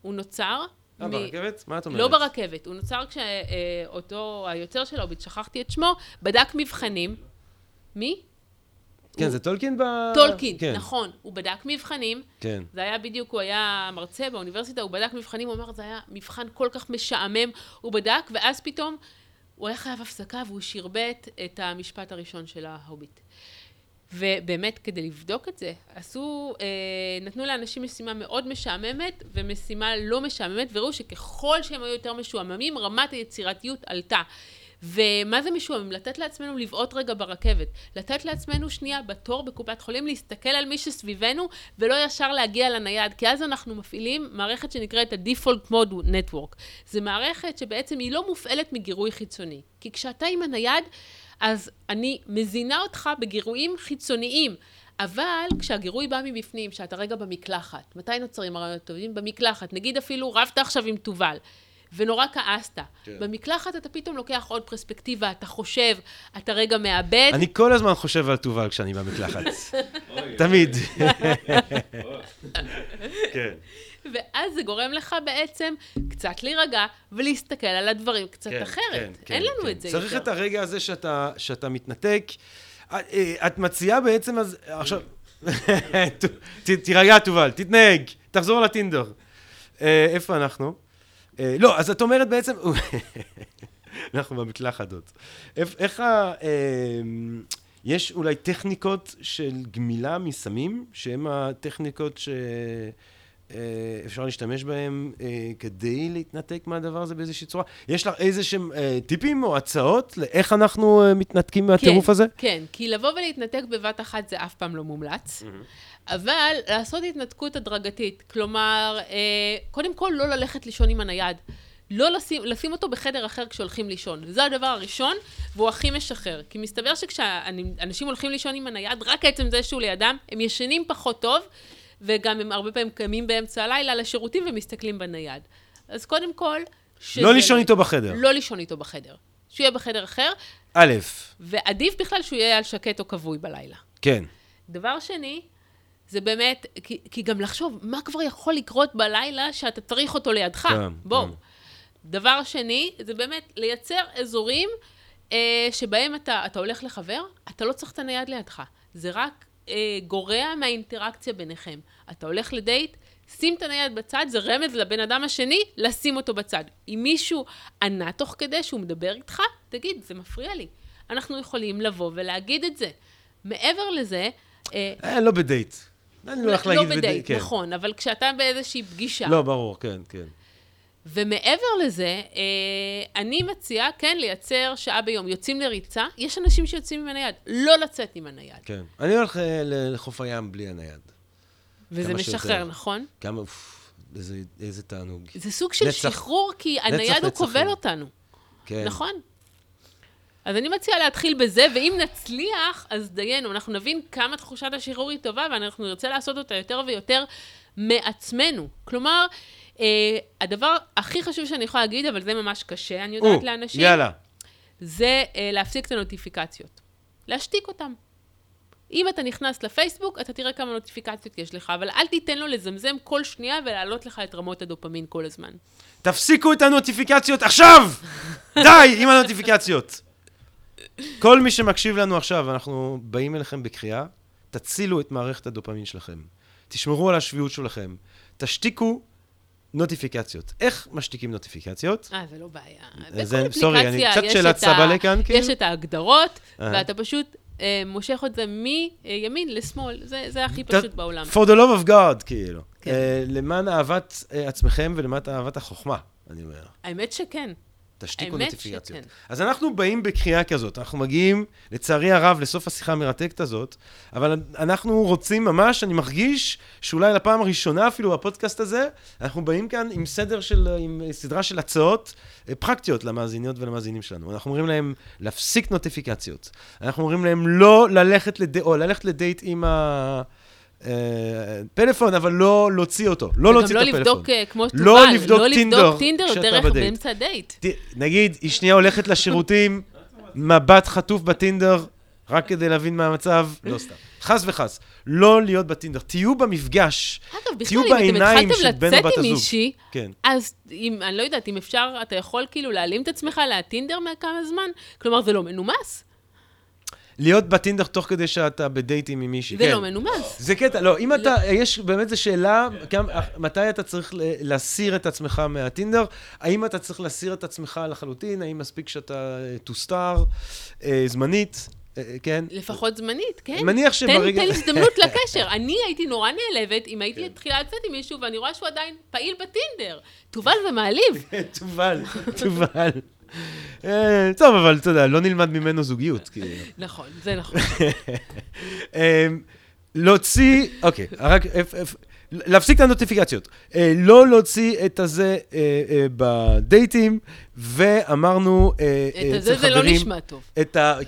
הוא נוצר אה, ברכבת? מה את אומרת? לא ברכבת, הוא נוצר כשאותו, היוצר של ההוביט, שכחתי את שמו, בדק מבחנים. מי? כן, זה טולקין ב... טולקין, כן. נכון. הוא בדק מבחנים. כן. זה היה בדיוק, הוא היה מרצה באוניברסיטה, הוא בדק מבחנים, הוא אמר, זה היה מבחן כל כך משעמם. הוא בדק, ואז פתאום הוא היה חייב הפסקה, והוא שרבט את המשפט הראשון של ההוביט. ובאמת, כדי לבדוק את זה, עשו, אה, נתנו לאנשים משימה מאוד משעממת ומשימה לא משעממת, וראו שככל שהם היו יותר משועממים, רמת היצירתיות עלתה. ומה זה משועמם? לתת לעצמנו לבעוט רגע ברכבת. לתת לעצמנו שנייה בתור בקופת חולים, להסתכל על מי שסביבנו, ולא ישר להגיע לנייד, כי אז אנחנו מפעילים מערכת שנקראת ה-Default Mode Network. זו מערכת שבעצם היא לא מופעלת מגירוי חיצוני. כי כשאתה עם הנייד, אז אני מזינה אותך בגירויים חיצוניים. אבל כשהגירוי בא מבפנים, שאתה רגע במקלחת, מתי נוצרים הרעיונות טובים? במקלחת. נגיד אפילו רבת עכשיו עם תובל. ונורא כעסת. כן. במקלחת אתה פתאום לוקח עוד פרספקטיבה, אתה חושב, אתה רגע מאבד. אני כל הזמן חושב על תובל כשאני במקלחת. תמיד. כן. ואז זה גורם לך בעצם קצת להירגע ולהסתכל על הדברים קצת כן, אחרת. כן, כן, אין לנו כן. את זה צריך יותר. צריך את הרגע הזה שאתה, שאתה מתנתק. אה, אה, את מציעה בעצם, אז עכשיו, תירגע, תובל, תתנהג, תחזור לטינדר. אה, איפה אנחנו? לא, אז את אומרת בעצם, אנחנו במקלחת עוד. איך ה... יש אולי טכניקות של גמילה מסמים, שהן הטכניקות ש... אה, אפשר להשתמש בהם אה, כדי להתנתק מהדבר הזה באיזושהי צורה? יש לך איזה שהם אה, טיפים או הצעות לאיך אנחנו מתנתקים מהטירוף כן, הזה? כן, כי לבוא ולהתנתק בבת אחת זה אף פעם לא מומלץ, mm-hmm. אבל לעשות התנתקות הדרגתית, כלומר, קודם כל לא ללכת לישון עם הנייד. לא לשים, לשים אותו בחדר אחר כשהולכים לישון. זה הדבר הראשון, והוא הכי משחרר. כי מסתבר שכשאנשים הולכים לישון עם הנייד, רק עצם זה שהוא לידם, הם ישנים פחות טוב, וגם הם הרבה פעמים קמים באמצע הלילה לשירותים ומסתכלים בנייד. אז קודם כל... שזה... לא לישון איתו בחדר. לא לישון איתו בחדר. שהוא יהיה בחדר אחר. א', ועדיף בכלל שהוא יהיה על שקט או כבוי בלילה. כן. דבר שני, זה באמת, כי, כי גם לחשוב, מה כבר יכול לקרות בלילה שאתה צריך אותו לידך? כן, בואו. כן. דבר שני, זה באמת לייצר אזורים אה, שבהם אתה, אתה הולך לחבר, אתה לא צריך את הנייד לידך. זה רק אה, גורע מהאינטראקציה ביניכם. אתה הולך לדייט, שים את הנייד בצד, זה רמז לבן אדם השני, לשים אותו בצד. אם מישהו ענה תוך כדי שהוא מדבר איתך, תגיד, זה מפריע לי. אנחנו יכולים לבוא ולהגיד את זה. מעבר לזה... אה, אה לא בדייט. אני לא הולך לא להגיד בדייט. לא בדייט, נכון, אבל כשאתה באיזושהי פגישה... לא, ברור, כן, כן. ומעבר לזה, אה, אני מציעה, כן, לייצר שעה ביום. יוצאים לריצה, יש אנשים שיוצאים עם הנייד, לא לצאת עם הנייד. כן. אני הולך אה, לחוף הים בלי הנייד. וזה משחרר, שיותר. נכון? כמה, איזה, איזה תענוג. זה סוג של נצח. שחרור, כי נצח הנייד הוא נצחים. כובל אותנו, כן. נכון? אז אני מציעה להתחיל בזה, ואם נצליח, אז דיינו, אנחנו נבין כמה תחושת השחרור היא טובה, ואנחנו נרצה לעשות אותה יותר ויותר מעצמנו. כלומר, הדבר הכי חשוב שאני יכולה להגיד, אבל זה ממש קשה, אני יודעת לאנשים, יאללה. זה אה, להפסיק את הנוטיפיקציות. להשתיק אותם. אם אתה נכנס לפייסבוק, אתה תראה כמה נוטיפיקציות יש לך, אבל אל תיתן לו לזמזם כל שנייה ולהעלות לך את רמות הדופמין כל הזמן. תפסיקו את הנוטיפיקציות עכשיו! די עם הנוטיפיקציות. כל מי שמקשיב לנו עכשיו, אנחנו באים אליכם בקריאה, תצילו את מערכת הדופמין שלכם. תשמרו על השפיות שלכם. תשתיקו נוטיפיקציות. איך משתיקים נוטיפיקציות? אה, זה לא בעיה. זה- בכל סורי, אני קצת יש שאלת סבלה כאן, כאילו? יש את ההגדרות, אה. ואתה פשוט אה, מושך את זה מימין לשמאל. זה זה הכי פשוט בעולם. For the love of God, כאילו. כן. אה, למען אהבת אה, עצמכם ולמען אהבת החוכמה, אני אומר. האמת שכן. תשתיקו נוטיפיקציות. שכן. אז אנחנו באים בקריאה כזאת, אנחנו מגיעים, לצערי הרב, לסוף השיחה המרתקת הזאת, אבל אנחנו רוצים ממש, אני מרגיש שאולי לפעם הראשונה אפילו בפודקאסט הזה, אנחנו באים כאן עם סדר של, עם סדרה של הצעות אה, פרקטיות למאזיניות ולמאזינים שלנו. אנחנו אומרים להם להפסיק נוטיפיקציות. אנחנו אומרים להם לא ללכת לדייט, או ללכת לדייט עם ה... אה, פלאפון, אבל לא להוציא אותו, לא להוציא את וגם הפלאפון. לא לבדוק אה, כמו שטובל. לא לבדוק לא טינדר דרך. באמצע דייט. ת- נגיד, היא שנייה הולכת לשירותים, מבט חטוף בטינדר, רק כדי להבין מה המצב, לא סתם. חס וחס, לא להיות בטינדר. תהיו במפגש, אגב, תהיו בכלל, אם אתם בעיניים התחלתם של בן או לצאת בת עם הזוג. מישהי, כן. אז אם, אני לא יודעת, אם אפשר, אתה יכול כאילו להעלים את עצמך מהטינדר מכמה זמן? כלומר, זה לא מנומס. להיות בטינדר תוך כדי שאתה בדייטים עם מישהי. זה כן. לא מנומס. זה קטע, לא, אם אתה, יש באמת זו שאלה, כמה- מתי אתה צריך להסיר את עצמך מהטינדר? האם אתה צריך להסיר את עצמך לחלוטין? האם מספיק שאתה אה, תוסתר אה, זמנית? אה, כן? לפחות זמנית, כן. מניח שברגע... תן, תן הזדמנות לקשר. אני הייתי נורא נעלבת אם כן. הייתי מתחילה לצאת עם מישהו ואני רואה שהוא עדיין פעיל בטינדר. תובל ומעליב. תובל, תובל. אה, טוב, אבל אתה יודע, לא נלמד ממנו זוגיות, כאילו. נכון, זה נכון. אה, להוציא, אוקיי, רק, להפסיק את הנוטיפיקציות. אה, לא להוציא את הזה בדייטים, ואמרנו, את אה, זה לא נשמע טוב.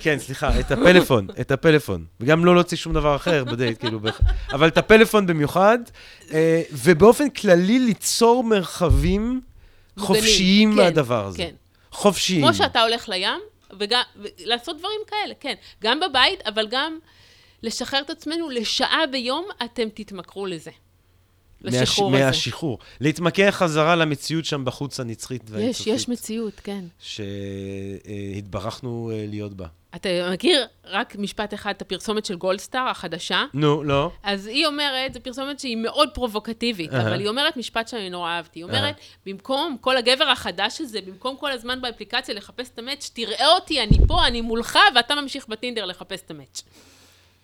כן, סליחה, את הפלאפון, את הפלאפון. וגם לא להוציא שום דבר אחר בדייט, כאילו, אבל את הפלאפון במיוחד, ובאופן כללי ליצור מרחבים חופשיים כן, מהדבר הזה. כן. חופשיים. כמו שאתה הולך לים, וגם, לעשות דברים כאלה, כן. גם בבית, אבל גם לשחרר את עצמנו לשעה ביום, אתם תתמכרו לזה. לשחרור מהש- הזה. מהשחרור. להתמקח חזרה למציאות שם בחוץ הנצחית יש, והאינסופית. יש מציאות, כן. שהתברכנו אה, להיות בה. אתה מכיר רק משפט אחד, את הפרסומת של גולדסטאר החדשה? נו, לא. אז היא אומרת, זו פרסומת שהיא מאוד פרובוקטיבית, אהה. אבל היא אומרת משפט שאני נורא אהבתי. היא אומרת, במקום כל הגבר החדש הזה, במקום כל הזמן באפליקציה לחפש את המאץ', תראה אותי, אני פה, אני מולך, ואתה ממשיך בטינדר לחפש את המאץ'.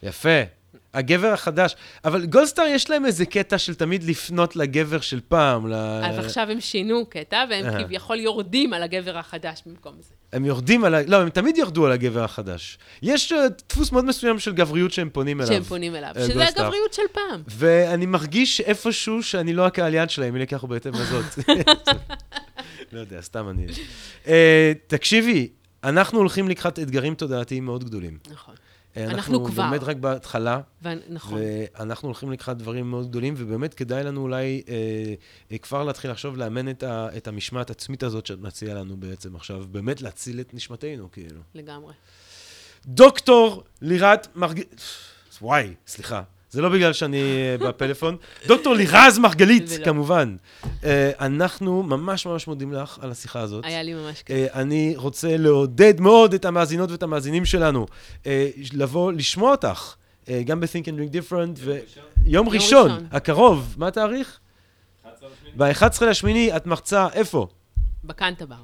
יפה. הגבר החדש. אבל גולדסטאר יש להם איזה קטע של תמיד לפנות לגבר של פעם. ל... אז עכשיו הם שינו קטע, והם אהה. כביכול יורדים על הגבר החדש במקום זה. הם יורדים על ה... לא, הם תמיד ירדו על הגבר החדש. יש אה, דפוס מאוד מסוים של גבריות שהם פונים אליו. שהם פונים אליו, אה, שזה גולדסטאר. הגבריות של פעם. ואני מרגיש איפשהו שאני לא הקהל יד שלהם, מי לקח בהתאם לזאת. לא יודע, סתם אני... Uh, תקשיבי, אנחנו הולכים לקחת אתגרים תודעתיים מאוד גדולים. נכון. אה, אנחנו כבר. באמת רק בהתחלה, ו- נכון. ואנחנו הולכים לקחת דברים מאוד גדולים, ובאמת כדאי לנו אולי אה, אה, כבר להתחיל לחשוב לאמן את, ה, את המשמעת העצמית הזאת שאת מציעה לנו בעצם עכשיו, באמת להציל את נשמתנו, כאילו. לגמרי. דוקטור לירת מרגלית, וואי, סליחה, זה לא בגלל שאני אה, בפלאפון. דוקטור לירז מרגלית. כמובן. אה, אנחנו ממש ממש מודים לך על השיחה הזאת. היה לי ממש כיף. אה, אני רוצה לעודד מאוד את המאזינות ואת המאזינים שלנו לבוא לשמוע אותך, גם ב-Think and Drink Different, ויום ראשון, ראשון. הקרוב, מה התאריך? 11 לשמיני. ב-11 לשמיני את מרצה, איפה? בקנטה בר.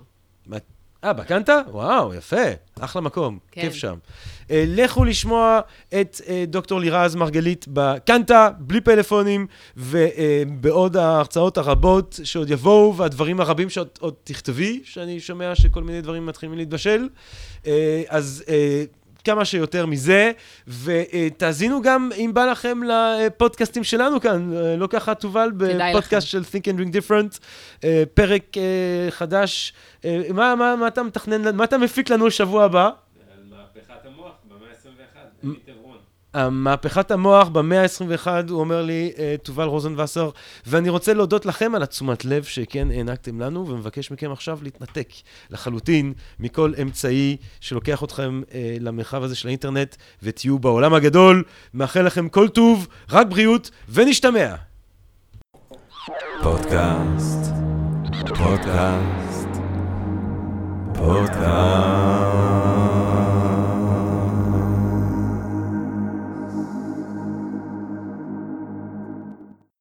אה, בקנטה? וואו, יפה. אחלה מקום, כן. כיף שם. אה, לכו לשמוע את אה, דוקטור לירז מרגלית בקנטה, בלי פלאפונים, ובעוד ההרצאות הרבות שעוד יבואו, והדברים הרבים שעוד עוד תכתבי, שאני שומע שכל מיני דברים מתחילים להתבשל. אה, אז אה, כמה שיותר מזה, ותאזינו גם, אם בא לכם, לפודקאסטים שלנו כאן, לא ככה תובל, בפודקאסט של Think and Drink Different, פרק חדש. מה, מה, מה אתה מתכנן, מה אתה מפיק לנו לשבוע הבא? מהפכת המוח במאה ה-21, מהפכת המוח במאה ה-21, הוא אומר לי, אה, תובל רוזנבסר, ואני רוצה להודות לכם על התשומת לב שכן הענקתם לנו, ומבקש מכם עכשיו להתנתק לחלוטין מכל אמצעי שלוקח אתכם אה, למרחב הזה של האינטרנט, ותהיו בעולם הגדול. מאחל לכם כל טוב, רק בריאות, ונשתמע. פודקאסט, פודקאסט, פודקאסט.